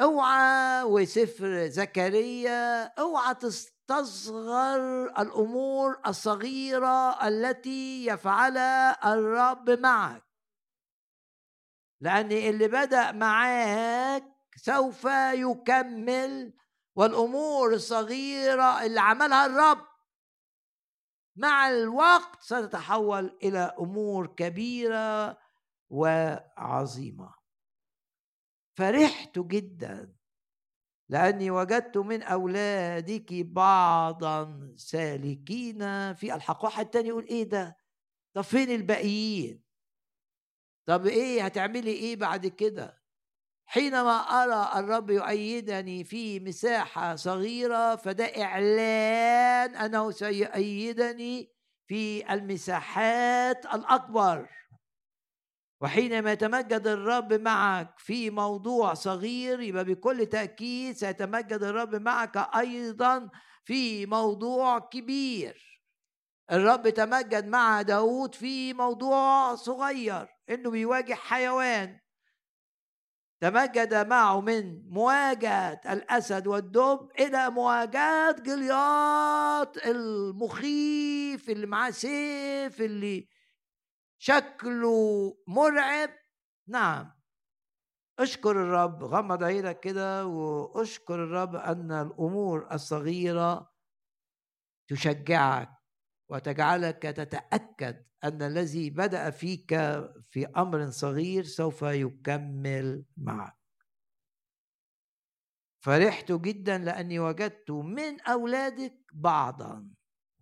اوعى وسفر زكريا اوعى تصغر الأمور الصغيرة التي يفعلها الرب معك. لأن اللي بدأ معاك سوف يكمل والأمور الصغيرة اللي عملها الرب مع الوقت ستتحول إلى أمور كبيرة وعظيمة. فرحت جدا لأني وجدت من أولادك بعضا سالكين في الحق واحد تاني يقول إيه ده؟ طب فين الباقيين؟ طب إيه؟ هتعملي إيه بعد كده؟ حينما أرى الرب يؤيدني في مساحة صغيرة فده إعلان أنه سيؤيدني في المساحات الأكبر. وحينما يتمجد الرب معك في موضوع صغير يبقى بكل تأكيد سيتمجد الرب معك أيضا في موضوع كبير. الرب تمجد مع داود في موضوع صغير إنه بيواجه حيوان. تمجد معه من مواجهة الأسد والدب إلى مواجهة جلياط المخيف اللي معاه سيف اللي شكله مرعب. نعم. أشكر الرب غمض عينك كده وأشكر الرب أن الأمور الصغيرة تشجعك وتجعلك تتأكد أن الذي بدأ فيك في أمر صغير سوف يكمل معك. فرحت جدا لأني وجدت من أولادك بعضا.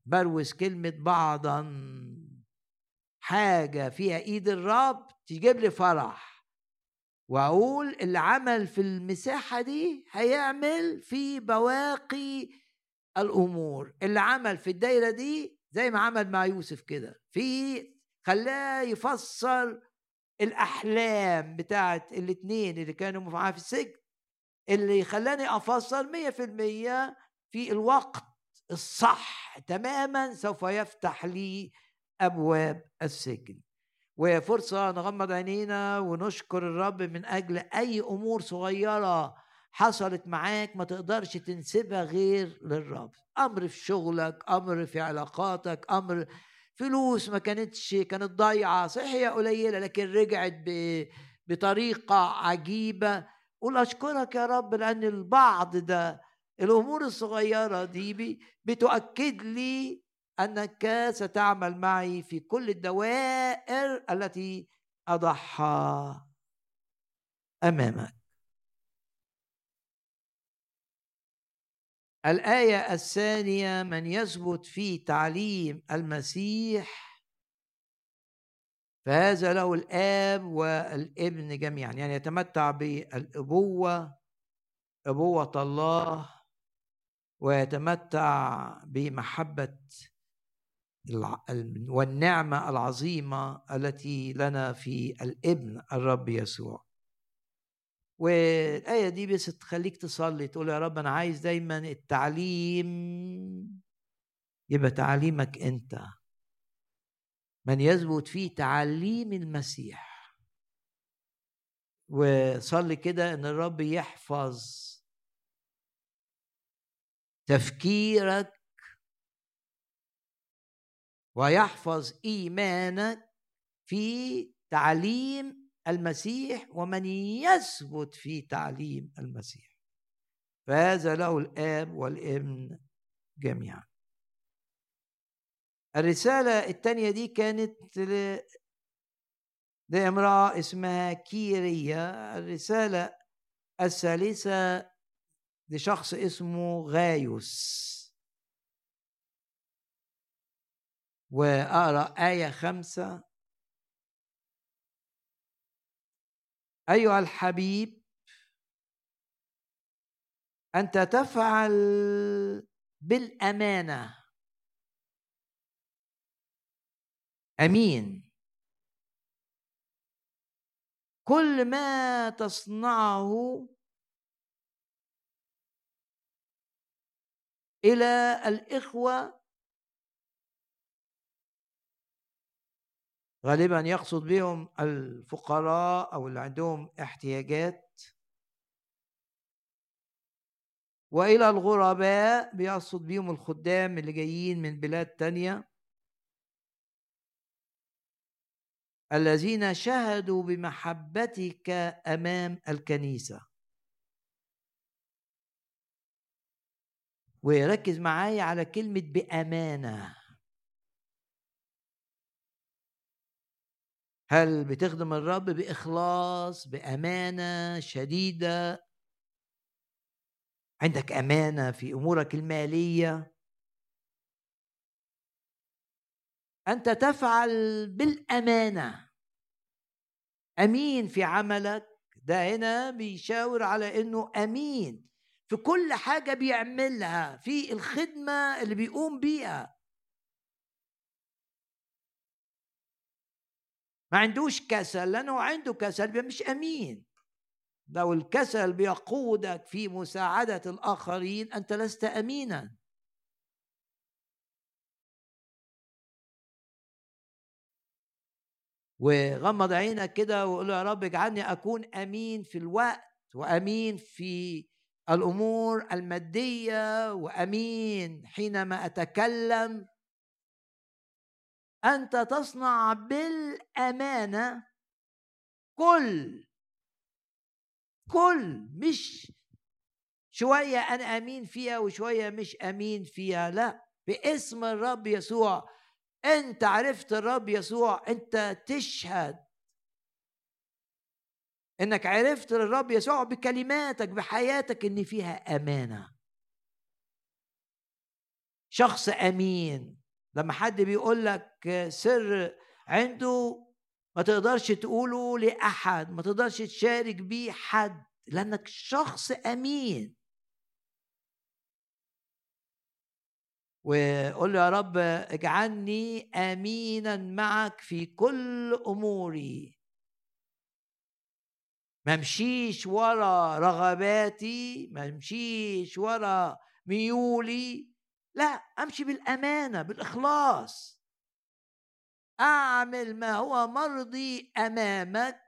بروز كلمة بعضا حاجة فيها إيد الرب تجيب لي فرح. وأقول اللي عمل في المساحة دي هيعمل في بواقي الأمور. اللي عمل في الدايرة دي زي ما عمل مع يوسف كده في خلاه يفسر الأحلام بتاعت الاثنين اللي كانوا معاه في السجن اللي خلاني أفسر مية في المية في الوقت الصح تماما سوف يفتح لي أبواب السجن. وفرصة نغمض عينينا ونشكر الرب من أجل أي أمور صغيرة حصلت معاك ما تقدرش تنسبها غير للرب. أمر في شغلك أمر في علاقاتك أمر فلوس ما كانتش كانت ضايعة. صحيح هي قليلة لكن رجعت بطريقة عجيبة. قول أشكرك يا رب لأن البعض ده الأمور الصغيرة دي بتؤكد لي أنك ستعمل معي في كل الدوائر التي اضعها أمامك. الآية الثانية من يثبت في تعليم المسيح فهذا له الآب والابن جميعا. يعني يتمتع بالأبوة أبوة الله ويتمتع بمحبة والنعمة العظيمة التي لنا في الإبن الرب يسوع. والآية دي بس تخليك تصلي تقول يا رب أنا عايز دايما التعليم. يبقى تعليمك أنت. من يثبت في تعليم المسيح. وصلي كده إن الرب يحفظ تفكيرك ويحفظ ايمانك في تعليم المسيح ومن يثبت في تعليم المسيح. فهذا له الآب والابن جميعا. الرسالة الثانية دي كانت لامرأة اسمها كيريا. الرسالة الثالثة لشخص اسمه غايوس. وأقرأ آية خمسة. أيها الحبيب أنت تفعل بالأمانة. أمين. كل ما تصنعه إلى الإخوة غالبا يقصد بهم الفقراء أو اللي عندهم احتياجات. وإلى الغرباء بيقصد بيهم الخدام اللي جايين من بلاد تانية. الذين شهدوا بمحبتك أمام الكنيسة. ويركز معايا على كلمة بأمانة. هل بتخدم الرب بإخلاص بأمانة شديدة؟ عندك أمانة في أمورك المالية؟ أنت تفعل بالأمانة. أمين في عملك. ده هنا بيشاور على إنه أمين في كل حاجة بيعملها في الخدمة اللي بيقوم بيها. ما عندوش كسل لأنه عنده كسل مش أمين. لو الكسل بيقودك في مساعدة الآخرين أنت لست امينا. وغمض عينك كده وقول يا رب اجعلني أكون أمين في الوقت وأمين في الأمور المادية وأمين حينما أتكلم. أنت تصنع بالأمانة كل كل مش شوية أنا أمين فيها وشوية مش أمين فيها لا باسم الرب يسوع. أنت عرفت الرب يسوع أنت تشهد إنك عرفت الرب يسوع بكلماتك بحياتك إن فيها أمانة. شخص أمين. لما حد بيقول لك سر عنده ما تقدرش تقوله لأحد ما تقدرش تشارك بيه حد لأنك شخص أمين. وقول له يا رب اجعلني امينا معك في كل أموري. ما امشيش ورا رغباتي ما امشيش ورا ميولي. لا أمشي بالأمانة بالإخلاص. أعمل ما هو مرضي أمامك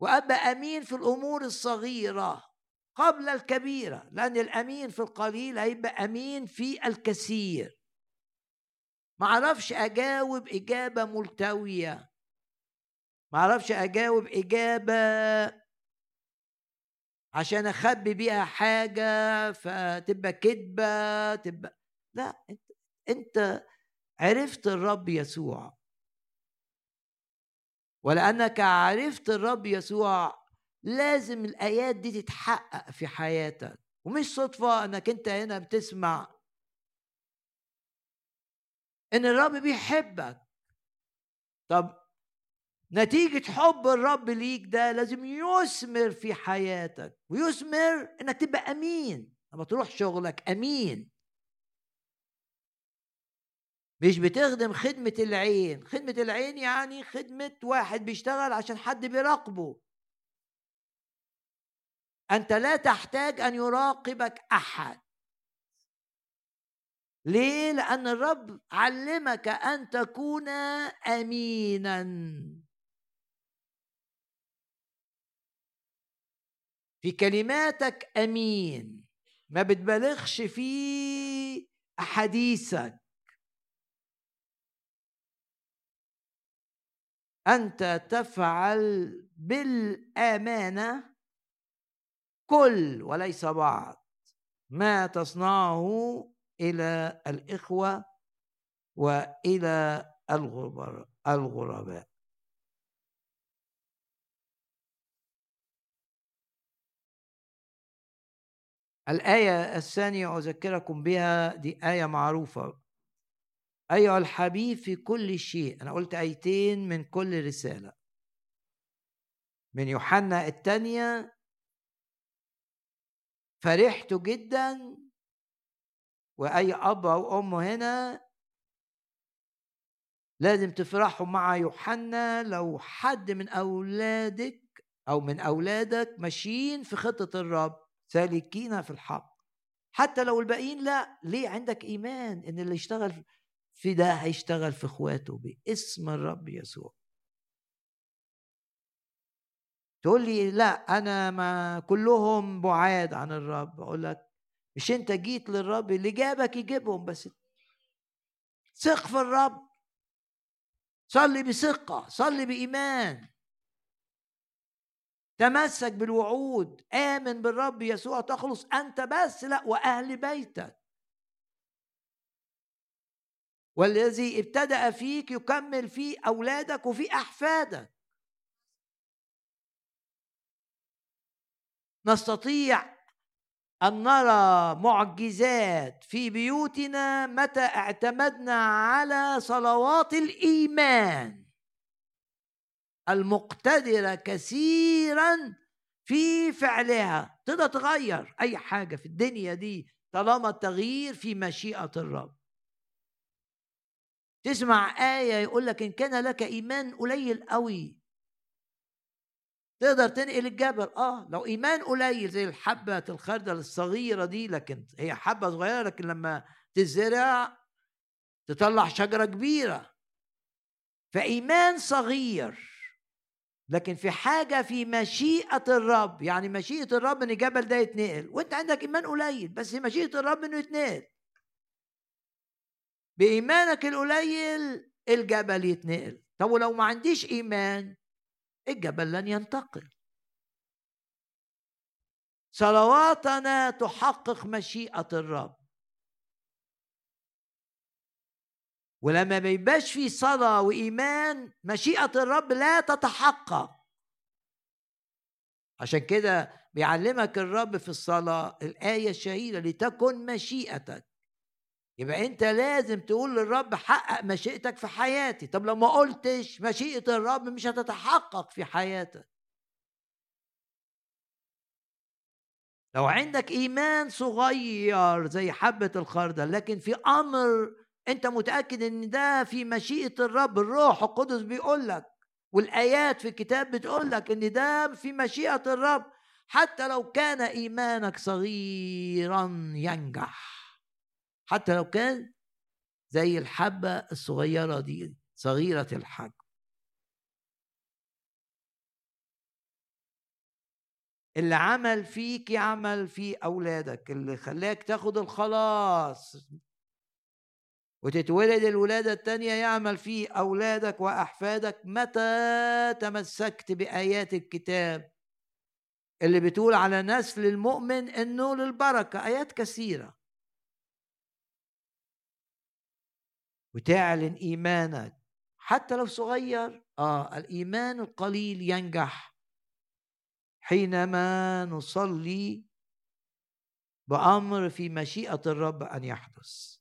وأبقى أمين في الأمور الصغيرة قبل الكبيرة لأن الأمين في القليل هيبقى أمين في الكثير. ما أعرفش أجاوب إجابة ملتوية. ما أعرفش أجاوب إجابة عشان أخبي بيها حاجة فتبقى كذبه تبقى لا أنت أنت عرفت الرب يسوع. ولأنك عرفت الرب يسوع لازم الآيات دي تتحقق في حياتك. ومش صدفة إنك أنت هنا بتسمع إن الرب بيحبك. طب نتيجة حب الرب ليك ده لازم يثمر في حياتك ويثمر إنك تبقى أمين. لما تروح شغلك أمين. مش بتخدم خدمة العين. خدمة العين يعني خدمة واحد بيشتغل عشان حد بيراقبه. أنت لا تحتاج أن يراقبك أحد. ليه؟ لأن الرب علمك أن تكون أمينا. في كلماتك أمين. ما بتبالغش في أحاديثك. أنت تفعل بالأمانة كل وليس بعض ما تصنعه إلى الإخوة وإلى الغرباء. الآية الثانية أذكركم بها دي آية معروفة. أيها الحبيب في كل شيء أنا قلت آيتين من كل رسالة. من يوحنا الثانية فرحت جدا وأي أب أو أم هنا لازم تفرحوا مع يوحنا. لو حد من أولادك أو من أولادك ماشيين في خطة الرب سالكين في الحق. حتى لو الباقيين لا ليه عندك إيمان إن اللي يشتغل في ده هيشتغل في إخواته؟ باسم الرب يسوع. تقول لي لا أنا ما كلهم بعاد عن الرب. أقول لك مش أنت جيت للرب اللي جابك يجيبهم بس ثق في الرب. صلي بثقة صلي بإيمان. تمسك بالوعود. آمن بالرب يسوع تخلص أنت بس لا وأهل بيتك. والذي ابتدأ فيك يكمل في أولادك وفي أحفادك. نستطيع أن نرى معجزات في بيوتنا متى اعتمدنا على صلوات الإيمان. المقتدرة كثيرا في فعلها. تقدر تغير أي حاجة في الدنيا دي طالما التغيير في مشيئة الرب. تسمع آية يقول لك إن كان لك إيمان قليل قوي. تقدر تنقل الجبل. آه لو إيمان قليل زي الحبة الخردل الصغيرة دي لكن هي حبة صغيرة لكن لما تزرع تطلع شجرة كبيرة. فإيمان صغير لكن في حاجة في مشيئة الرب يعني مشيئة الرب إن الجبل ده يتنقل وأنت عندك إيمان قليل بس مشيئة الرب إنه يتنقل. بإيمانك القليل الجبل يتنقل. طب ولو ما عنديش إيمان الجبل لن ينتقل. صلواتنا تحقق مشيئة الرب. ولما ما يبقاش في صلاة وإيمان مشيئة الرب لا تتحقق. عشان كده بيعلمك الرب في الصلاة الآية الشهيرة لتكن مشيئتك. يبقى أنت لازم تقول للرب حقق مشيئتك في حياتي. طب لو ما قلتش مشيئة الرب مش هتتحقق في حياتك. لو عندك إيمان صغير زي حبة الخردل لكن في أمر انت متأكد ان ده في مشيئة الرب؟ الروح القدس بيقول لك والآيات في الكتاب بتقول لك ان ده في مشيئة الرب حتى لو كان إيمانك صغيرا ينجح. حتى لو كان زي الحبة الصغيرة دي صغيرة الحجم. اللي عمل فيك يعمل في أولادك اللي خلاك تاخد الخلاص. وتتولد الولادة التانية يعمل في أولادك وأحفادك متى تمسكت بآيات الكتاب اللي بتقول على نسل المؤمن إنه للبركة آيات كثيرة. وتعلن إيمانك. حتى لو صغير آه الإيمان القليل ينجح حينما نصلي بأمر في مشيئة الرب أن يحدث.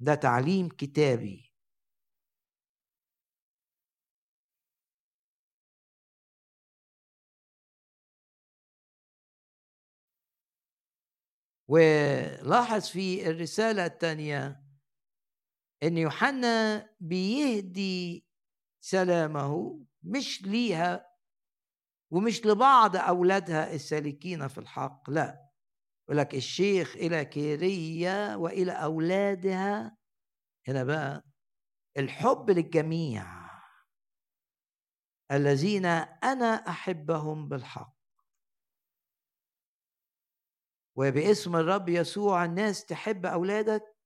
ده تعليم كتابي. ولاحظ في الرسالة الثانية أن يوحنا بيهدي سلامه مش ليها ومش لبعض أولادها السالكين في الحق لا. يقول لك الشيخ إلى كيرية وإلى أولادها. هنا بقى الحب للجميع. الذين أنا أحبهم بالحق. وباسم الرب يسوع الناس تحب أولادك؟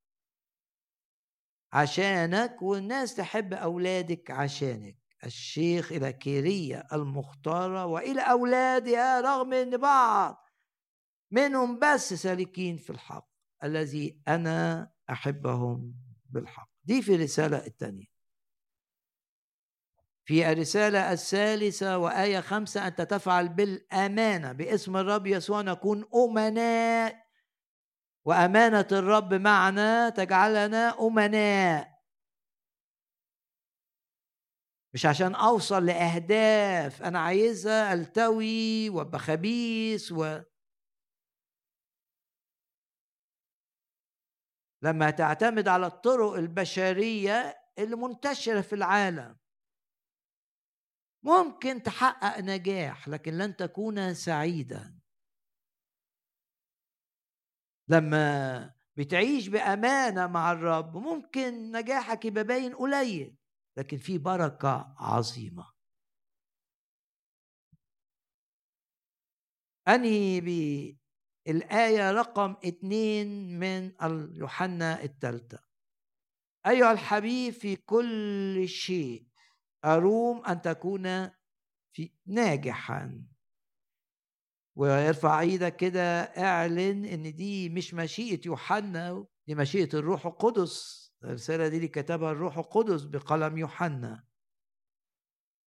عشانك والناس تحب أولادك عشانك. الشيخ إلى كيرية المختارة وإلى أولادها رغم أن بعض منهم بس سالكين في الحق الذي أنا أحبهم بالحق. دي في الرسالة الثانية. في الرسالة الثالثة وآية خمسة أنت تفعل بالأمانة باسم الرب يسوع نكون أمناء. وأمانة الرب معنا تجعلنا أمناء. مش عشان أوصل لأهداف أنا عايزها ألتوي وأبقى خبيث و لما تعتمد على الطرق البشرية اللي منتشره في العالم. ممكن تحقق نجاح لكن لن تكون سعيدا. لما بتعيش بأمانة مع الرب ممكن نجاحك يبقى باين قليل لكن في بركة عظيمة. أنهي الآية رقم اتنين من يوحنا الثالثة أيها الحبيب في كل شيء أروم أن تكون في ناجحا. ويرفع إيدك كده اعلن إن دي مش مشيئة يوحنا دي مشيئة الروح القدس. الرسالة دي اللي كتبها الروح القدس بقلم يوحنا.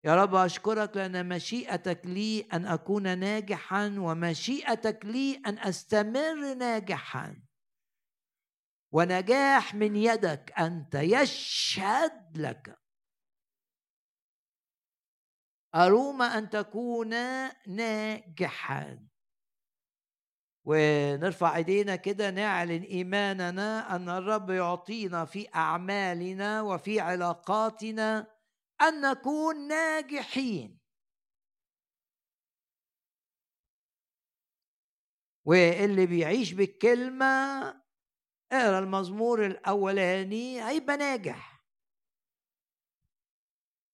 يا رب أشكرك لأن مشيئتك لي أن أكون ناجحا ومشيئتك لي أن أستمر ناجحا. ونجاح من يدك أنت يشهد لك. أروم أن تكون ناجحا. ونرفع إيدينا كده نعلن إيماننا أن الرب يعطينا في أعمالنا وفي علاقاتنا. أن نكون ناجحين. واللي بيعيش بالكلمة اقرا المزمور الأولاني هيبقى ناجح.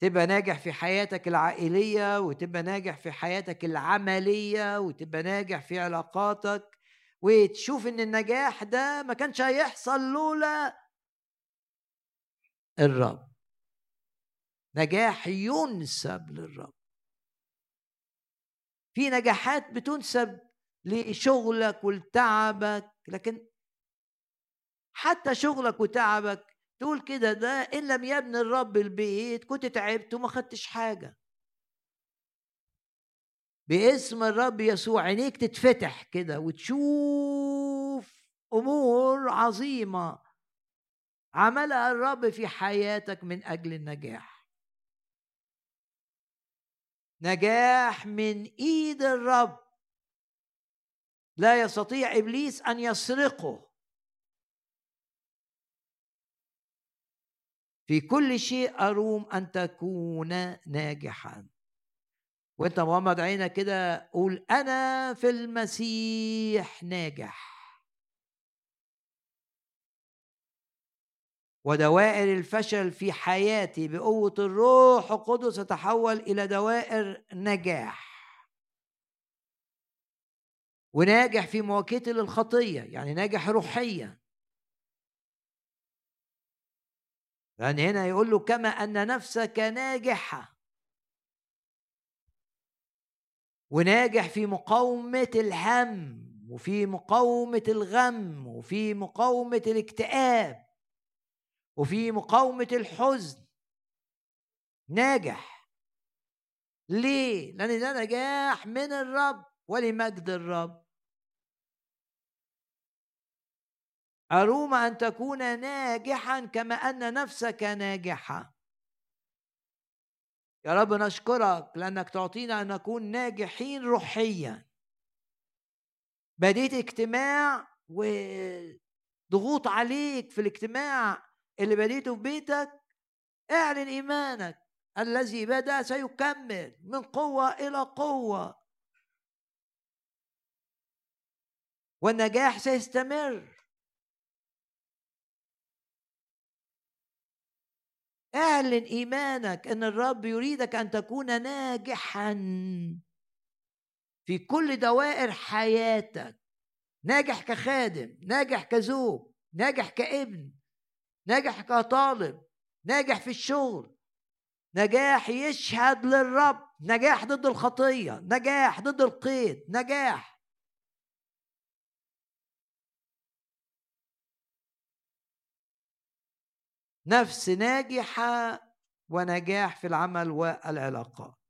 تبقى ناجح في حياتك العائلية وتبقى ناجح في حياتك العملية وتبقى ناجح في علاقاتك. وتشوف إن النجاح ده ما كانش هيحصل لولا الرب. نجاح ينسب للرب. في نجاحات بتنسب لشغلك ولتعبك لكن حتى شغلك وتعبك تقول كده ده إن لم يبني الرب البيت كنت تعبت وما خدتش حاجة. باسم الرب يسوع عينيك تتفتح كده وتشوف أمور عظيمة عملها الرب في حياتك من أجل النجاح. نجاح من إيد الرب. لا يستطيع إبليس أن يسرقه. في كل شيء أروم أن تكون ناجحا. وأنت مغمض عينك كده قول أنا في المسيح ناجح. ودوائر الفشل في حياتي بقوة الروح القدس تتحول إلى دوائر نجاح. وناجح في مواجهتي للخطية يعني ناجح روحيا. لأن هنا يقول له كما أن نفسك ناجحة. وناجح في مقاومة الهم وفي مقاومة الغم وفي مقاومة الاكتئاب. وفي مقاومة الحزن. ناجح. ليه؟ لأن ده نجاح من الرب ولمجد الرب. أروم أن تكون ناجحا كما أن نفسك ناجحة. يا رب نشكرك لأنك تعطينا أن نكون ناجحين روحيا. بديت اجتماع وضغوط عليك في الاجتماع اللي بديته في بيتك اعلن إيمانك. الذي بدأ سيكمل من قوة إلى قوة. والنجاح سيستمر. اعلن إيمانك إن الرب يريدك أن تكون ناجحا في كل دوائر حياتك. ناجح كخادم ناجح كزوج ناجح كابن. ناجح كطالب ناجح في الشغل نجاح يشهد للرب نجاح ضد الخطية نجاح ضد القيد نجاح. نفس ناجحة ونجاح في العمل والعلاقات.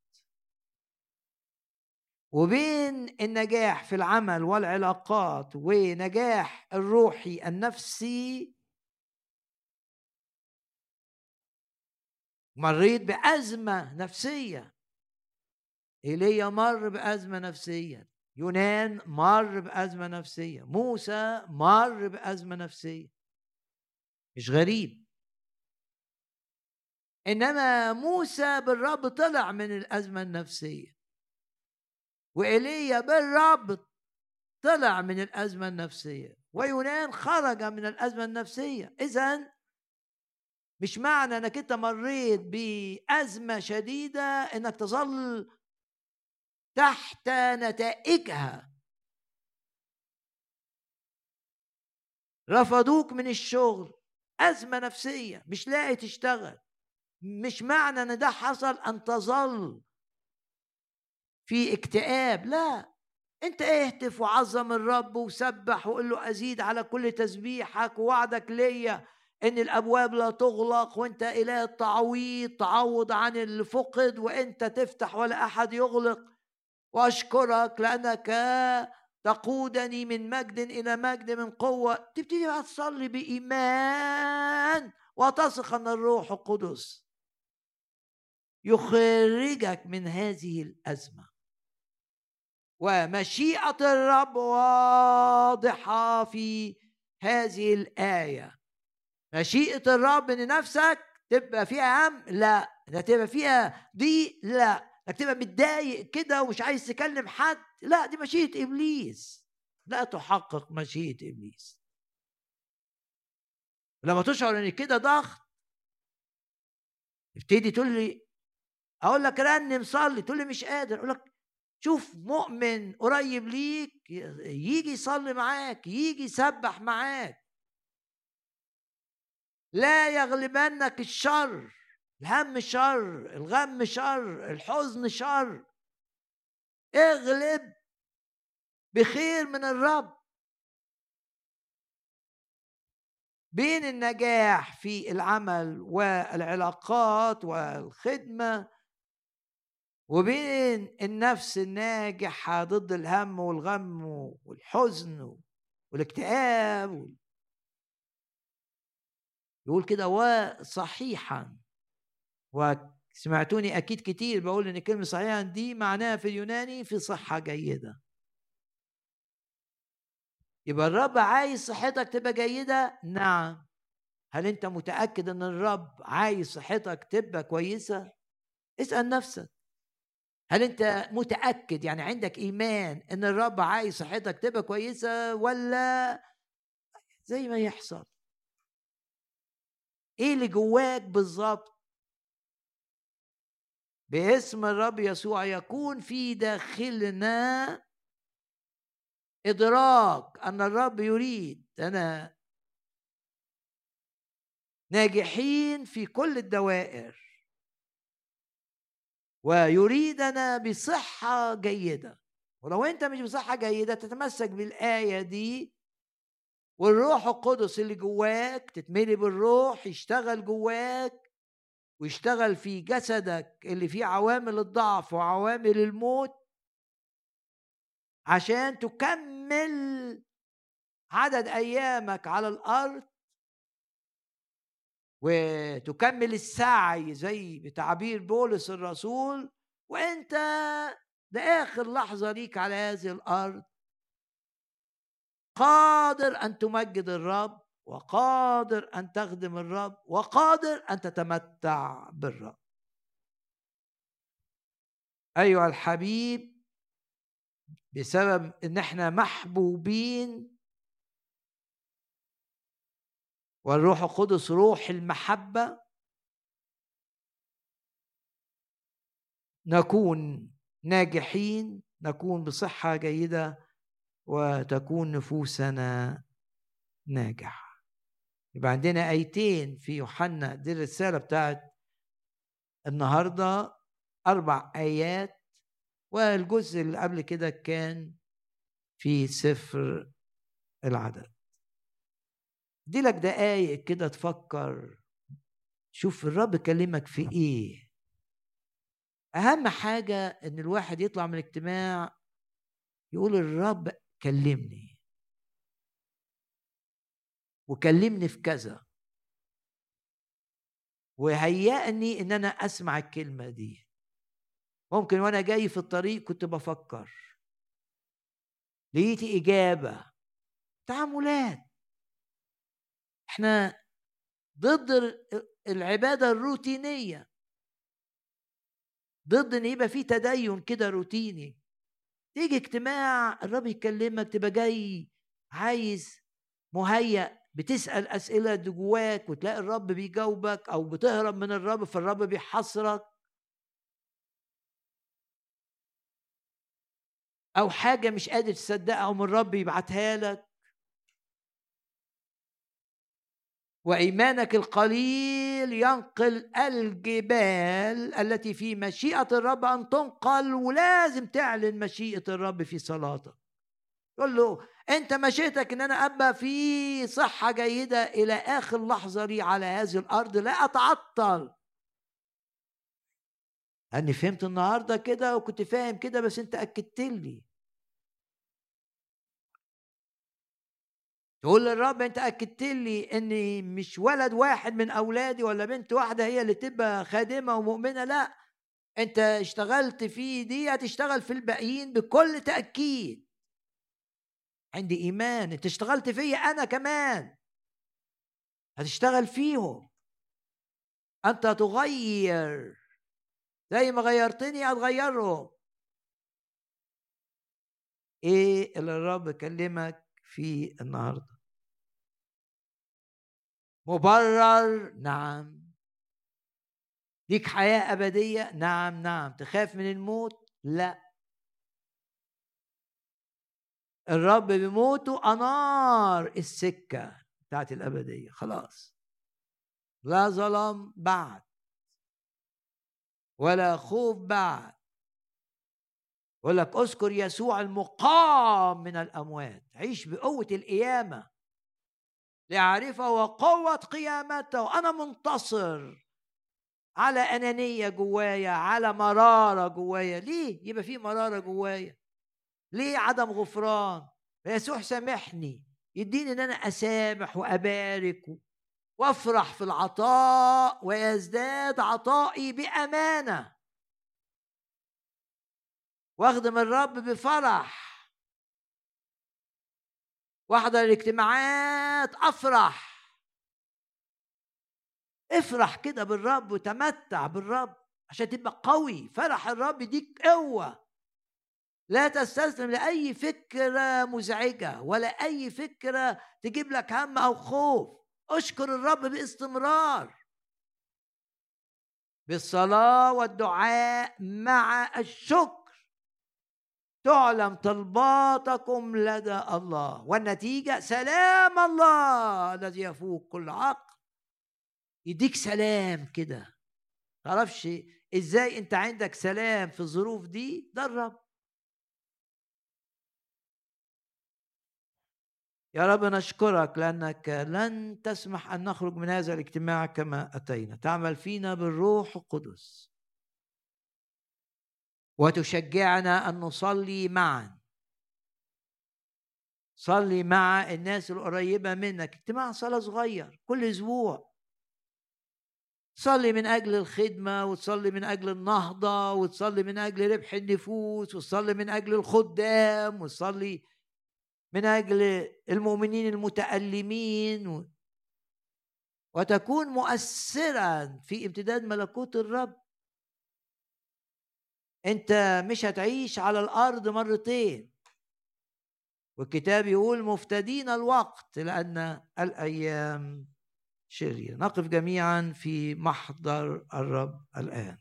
وبين النجاح في العمل والعلاقات ونجاح الروحي النفسي مريت بأزمة نفسية. إيليا مر بأزمة نفسية. يونان مر بأزمة نفسية. موسى مر بأزمة نفسية. مش غريب. إنما موسى بالرب طلع من الأزمة النفسية. وإيليا بالرب طلع من الأزمة النفسية. ويونان خرج من الأزمة النفسية. اذا مش معنى إنك أنت مريت بأزمة شديدة إنك تظل تحت نتائجها. رفضوك من الشغل أزمة نفسية مش لاقي تشتغل. مش معنى إن ده حصل أن تظل في اكتئاب لا. أنت اهتف وعظم الرب وسبح وقول له أزيد على كل تسبيحك ووعدك ليا. إن الأبواب لا تغلق وإنت اله التعويض تعوض عن اللي فقد وإنت تفتح ولا أحد يغلق. وأشكرك لأنك تقودني من مجد إلى مجد من قوة. تبتدي بقى تصلي بإيمان وتثق أن الروح القدس يخرجك من هذه الأزمة. ومشيئة الرب واضحة في هذه الآية. مشيئة الرب ان نفسك تبقى فيها هم لا ده تبقى فيها ضيق لا إنك تبقى متضايق كده ومش عايز تكلم حد لا دي مشيئة إبليس. لا تحقق مشيئة إبليس. لما تشعر إن كده ضغط ابتدي تقول لي أقول لك رنم صلي تقول لي مش قادر أقول لك شوف مؤمن قريب ليك يجي يصلي معاك يجي يسبح معاك. لا يغلبنك الشر الهم شر الغم شر الحزن شر. اغلب بخير من الرب. بين النجاح في العمل والعلاقات والخدمة وبين النفس الناجحة ضد الهم والغم والحزن والاكتئاب يقول كده وصحيحا. وسمعتوني أكيد كتير بقول إن كلمه صحيحا دي معناها في اليوناني في صحة جيدة. يبقى الرب عايز صحتك تبقى جيدة؟ نعم. هل أنت متأكد إن الرب عايز صحتك تبقى كويسة؟ اسأل نفسك. هل أنت متأكد يعني عندك إيمان إن الرب عايز صحتك تبقى كويسة ولا زي ما يحصل؟ إيه اللي جواك بالظبط باسم الرب يسوع يكون في داخلنا إدراك أن الرب يريد أنا ناجحين في كل الدوائر. ويريدنا بصحة جيدة. ولو أنت مش بصحة جيدة تتمسك بالآية دي والروح القدس اللي جواك تتملي بالروح يشتغل جواك ويشتغل في جسدك اللي فيه عوامل الضعف وعوامل الموت عشان تكمل عدد أيامك على الأرض وتكمل السعي زي بتعبير بولس الرسول وأنت لاخر لحظة ليك على هذه الأرض. قادر أن تمجد الرب وقادر أن تخدم الرب وقادر أن تتمتع بالرب. أيها الحبيب بسبب إن إحنا محبوبين والروح القدس روح المحبة نكون ناجحين نكون بصحة جيدة وتكون نفوسنا ناجحة. يبقى عندنا آيتين في يوحنا دي الرسالة بتاعت النهاردة أربع آيات والجزء اللي قبل كده كان في سفر العدد. دي لك دقايق كده تفكر شوف الرب كلمك في إيه. أهم حاجة إن الواحد يطلع من الاجتماع يقول الرب كلمني. وكلمني في كذا. وهيأني إن أنا أسمع الكلمة دي. ممكن وأنا جاي في الطريق كنت بفكر. لقيت إجابة. تعاملات. إحنا ضد العبادة الروتينية. ضد إن يبقى في تدين كده روتيني. تيجي اجتماع الرب يكلمك تبقى جاي عايز مهيأ بتسأل أسئلة جواك وتلاقي الرب بيجاوبك أو بتهرب من الرب فالرب بيحصرك أو حاجة مش قادر تصدقها ومن الرب يبعتها لك. وإيمانك القليل ينقل الجبال التي في مشيئة الرب أن تنقل ولازم تعلن مشيئة الرب في صلاتك. قل له أنت مشيئتك أن أنا أبقى في صحة جيدة إلى آخر لحظة لي على هذه الأرض لا أتعطل. أني فهمت النهاردة كده وكنت فاهم كده بس أنت أكدت لي. تقول للرب أنت أكدت لي ان مش ولد واحد من أولادي ولا بنت واحدة هي اللي تبقى خادمة ومؤمنة لا. أنت اشتغلت في دي هتشتغل في الباقيين بكل تأكيد. عندي إيمان أنت اشتغلت فيا أنا كمان. هتشتغل فيهم. أنت تغير زي ما غيرتني هتغيرهم. إيه اللي الرب كلمك في النهارده؟ مبرر. نعم. ليك حياة أبدية. نعم نعم. تخاف من الموت؟ لا. الرب بموته أنار السكة بتاعت الأبدية. خلاص. لا ظلام بعد. ولا خوف بعد. يقول لك أذكر يسوع المقام من الأموات. عيش بقوة القيامة. لأعرفه وقوة قيامته. أنا منتصر على أنانية جوايا على مرارة جوايا. ليه؟ يبقى في مرارة جوايا. ليه عدم غفران؟ يسوع سامحني. يديني إن أنا أسامح وأبارك وأفرح في العطاء ويزداد عطائي بأمانة. وأخدم الرب بفرح. واحضر الاجتماعات أفرح. افرح كده بالرب وتمتع بالرب عشان تبقى قوي. فرح الرب يديك قوة. لا تستسلم لأي فكرة مزعجة ولا أي فكرة تجيب لك هم أو خوف. اشكر الرب باستمرار. بالصلاة والدعاء مع الشكر. تعلم طلباتكم لدى الله والنتيجة سلام الله الذي يفوق كل عقل. يديك سلام كده. تعرفش إزاي أنت عندك سلام في الظروف دي؟ ده الرب يا رب نشكرك لأنك لن تسمح أن نخرج من هذا الاجتماع كما أتينا. تعمل فينا بالروح القدس. وتشجعنا أن نصلي معا. صلي مع الناس القريبة منك. اجتماع صلاة صغير كل أسبوع. صلي من أجل الخدمة وتصلي من أجل النهضة وتصلي من أجل ربح النفوس وتصلي من أجل الخدام وتصلي من أجل المؤمنين المتألمين. وتكون مؤثرا في امتداد ملكوت الرب. انت مش هتعيش على الأرض مرتين. والكتاب يقول مفتدين الوقت لأن الأيام شريرة. نقف جميعا في محضر الرب الآن.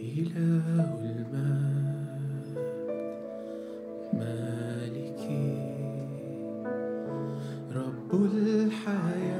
إله المال مالكي رب الحياة.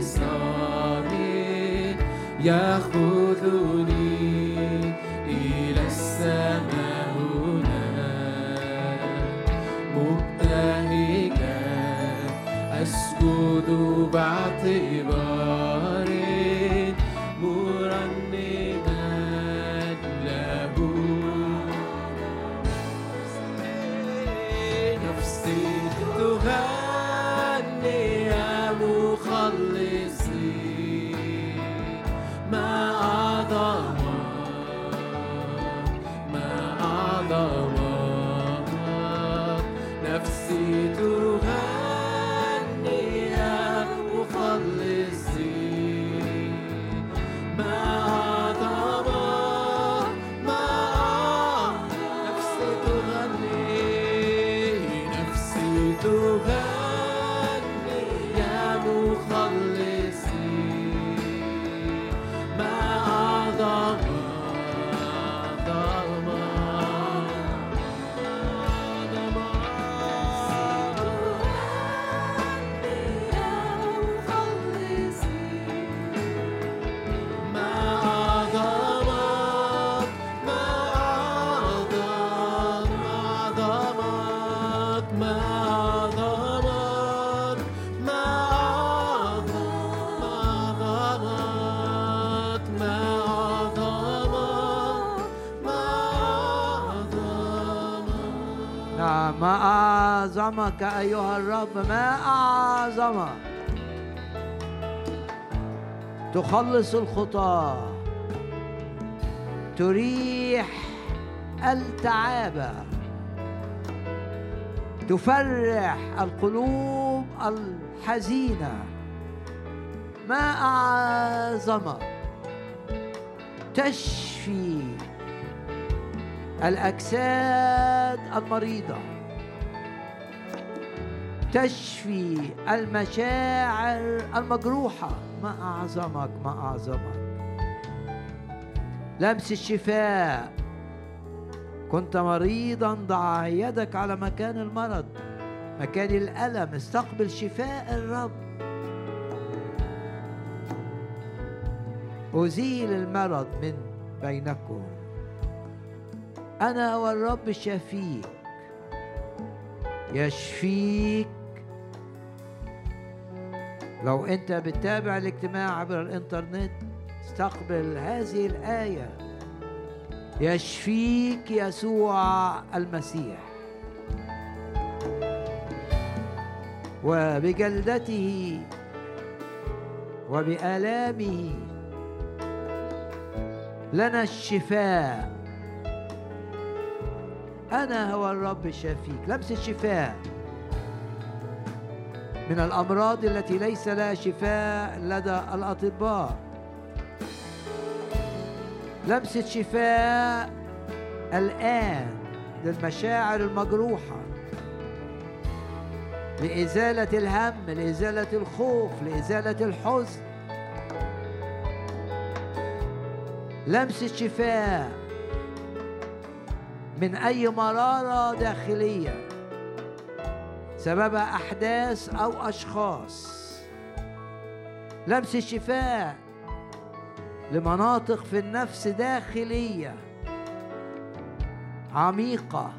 صميم يأخذني إلى السماء هناك مبتهجا أسجد باعتبار أعظمك أيها الرب ما أعظمك تخلص الخطاة تريح التعابة تفرح القلوب الحزينة. ما أعظمك تشفي الأجساد المريضة. تشفي المشاعر المجروحة. ما أعظمك ما أعظمك. لمس الشفاء. كنت مريضا ضع يدك على مكان المرض. مكان الألم. استقبل شفاء الرب. أزيل المرض من بينكم. أنا هو الرب شفيك يشفيك لو أنت بتتابع الاجتماع عبر الإنترنت استقبل هذه الآية. يشفيك يسوع المسيح. وبجلدته وبآلامه لنا الشفاء. أنا هو الرب شافيك لمس الشفاء. من الأمراض التي ليس لها شفاء لدى الأطباء. لمسة شفاء الآن للمشاعر المجروحة لإزالة الهم لإزالة الخوف لإزالة الحزن. لمسة شفاء من أي مرارة داخلية. سببها أحداث أو أشخاص. لمسة شفاء لمناطق في النفس داخلية عميقة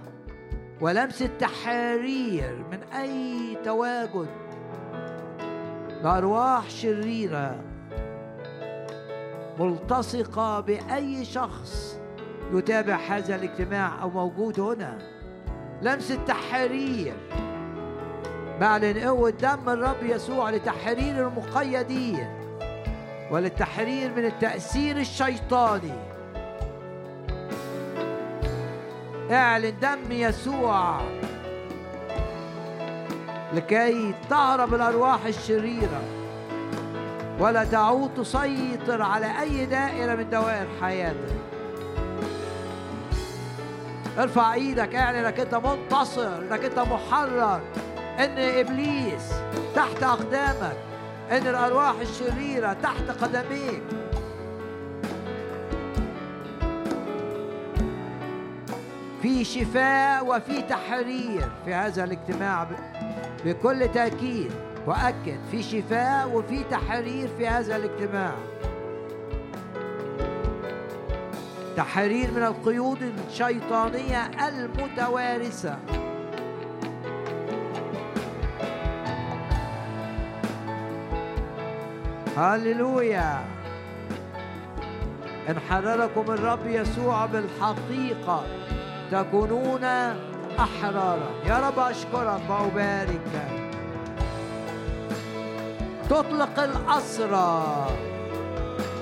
ولمسة تحرير من أي تواجد لأرواح شريرة ملتصقة بأي شخص يتابع هذا الاجتماع أو موجود هنا. لمسة تحرير بعلن قوة دم الرب يسوع لتحرير المقيدين وللتحرير من التأثير الشيطاني. اعلن دم يسوع لكي تهرب الأرواح الشريرة ولا تعود تسيطر على أي دائرة من دوائر حياتك. ارفع إيدك اعلن إنك أنت منتصر إنك أنت محرر. إن إبليس تحت أقدامك إن الأرواح الشريرة تحت قدميك. في شفاء وفي تحرير في هذا الاجتماع بكل تأكيد. وأكد في شفاء وفي تحرير في هذا الاجتماع. تحرير من القيود الشيطانية المتوارثة. هللويا. إن حرركم الرب يسوع بالحقيقة تكونون أحرارا. يا رب أشكرك وأبارك. تطلق الأسرى.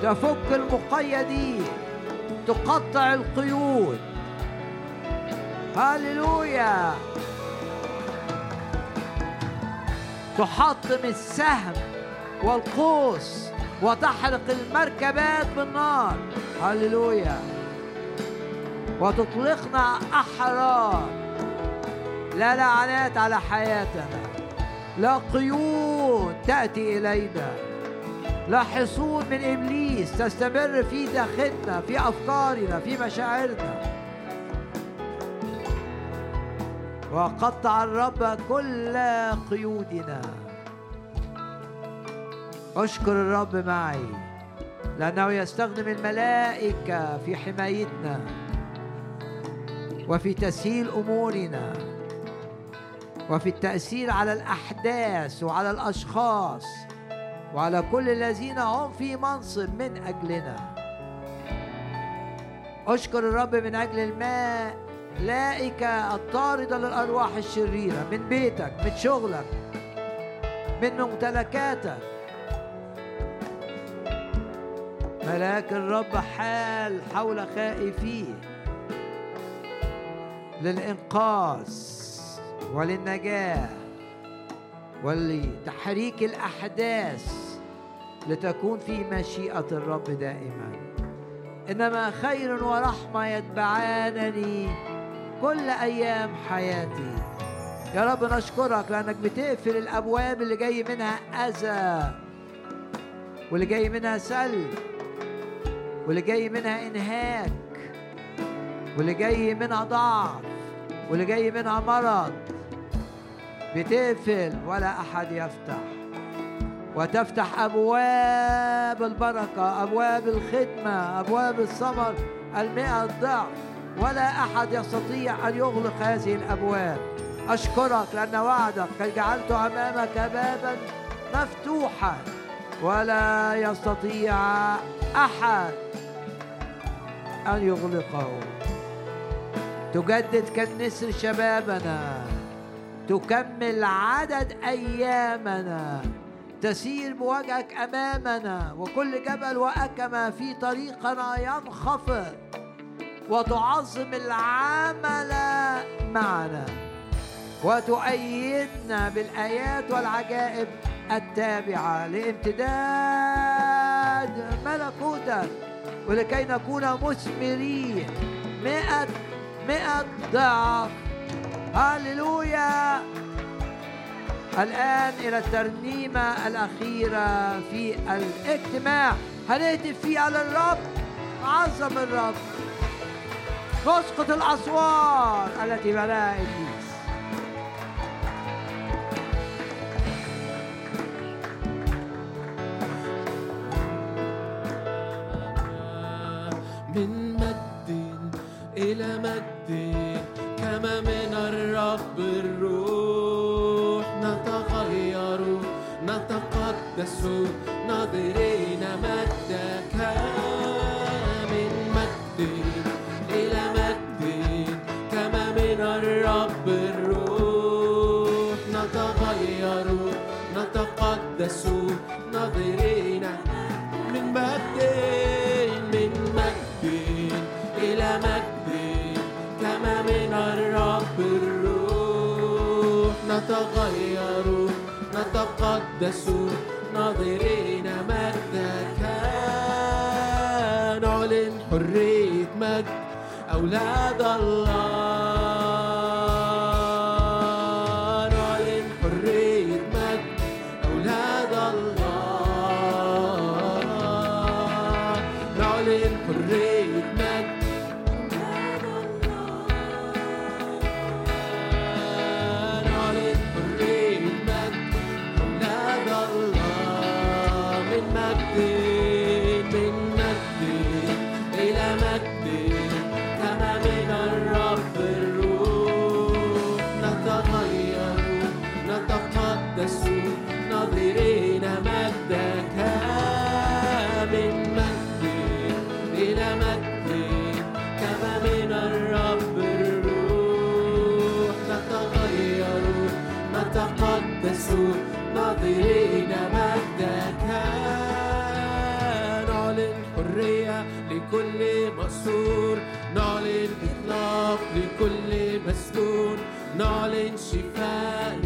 تفك المقيدين تقطع القيود. هللويا. تحطم السهم. والقوس وتحرق المركبات بالنار. هللويا. وتطلقنا أحرار. لا لعنات على حياتنا. لا قيود تأتي إلينا. لا حصول من إبليس تستمر في داخلنا في أفكارنا في مشاعرنا. وقطع الرب كل قيودنا. أشكر الرب معي لأنه يستخدم الملائكة في حمايتنا وفي تسهيل أمورنا وفي التأثير على الأحداث وعلى الأشخاص وعلى كل الذين هم في منصب من أجلنا. اشكر الرب من أجل الماء لائكة الطاردة للأرواح الشريرة من بيتك من شغلك من ممتلكاتك. ملاك الرب حال حول خائفيه للإنقاذ وللنجاة ولتحريك الأحداث لتكون في مشيئة الرب دائما. إنما خير ورحمة يتبعانني كل أيام حياتي. يا رب نشكرك لأنك بتقفل الأبواب اللي جاي منها أذى واللي جاي منها سلب. واللي جاي منها إنهاك واللي جاي منها ضعف واللي جاي منها مرض. بتقفل ولا أحد يفتح. وتفتح أبواب البركة أبواب الخدمة أبواب الثمر المئة ضعف ولا أحد يستطيع أن يغلق هذه الأبواب. أشكرك لأن وعدك قد جعلت أمامك بابا مفتوحا. ولا يستطيع أن يغلقه تجدد كالنسر شبابنا. تكمل عدد أيامنا. تسير بوجهك أمامنا. وكل جبل وأكمة في طريقنا ينخفض. وتعظم العمل معنا. وتؤيدنا بالآيات والعجائب التابعة لامتداد ملكوتك. ولكي نكون مثمرين مئة مئة ضعف. هللويا. الآن إلى الترنيمة الأخيرة في الاجتماع. هنهتف فيه على الرب عظم الرب. نسقط الأسوار التي بناها من مجد إلى مجد كما من الرب الروح. نتغير نتقدس ناظرين مجدك من مجد إلى مجد كما من الرب الروح. نتغير نتقدس ناظرين نتغير نتقدس ناظرين مجدك نعلن حرية مجد أولاد الله. مأسور نعلن إطلاق لكل مسجون. نعلن شفاء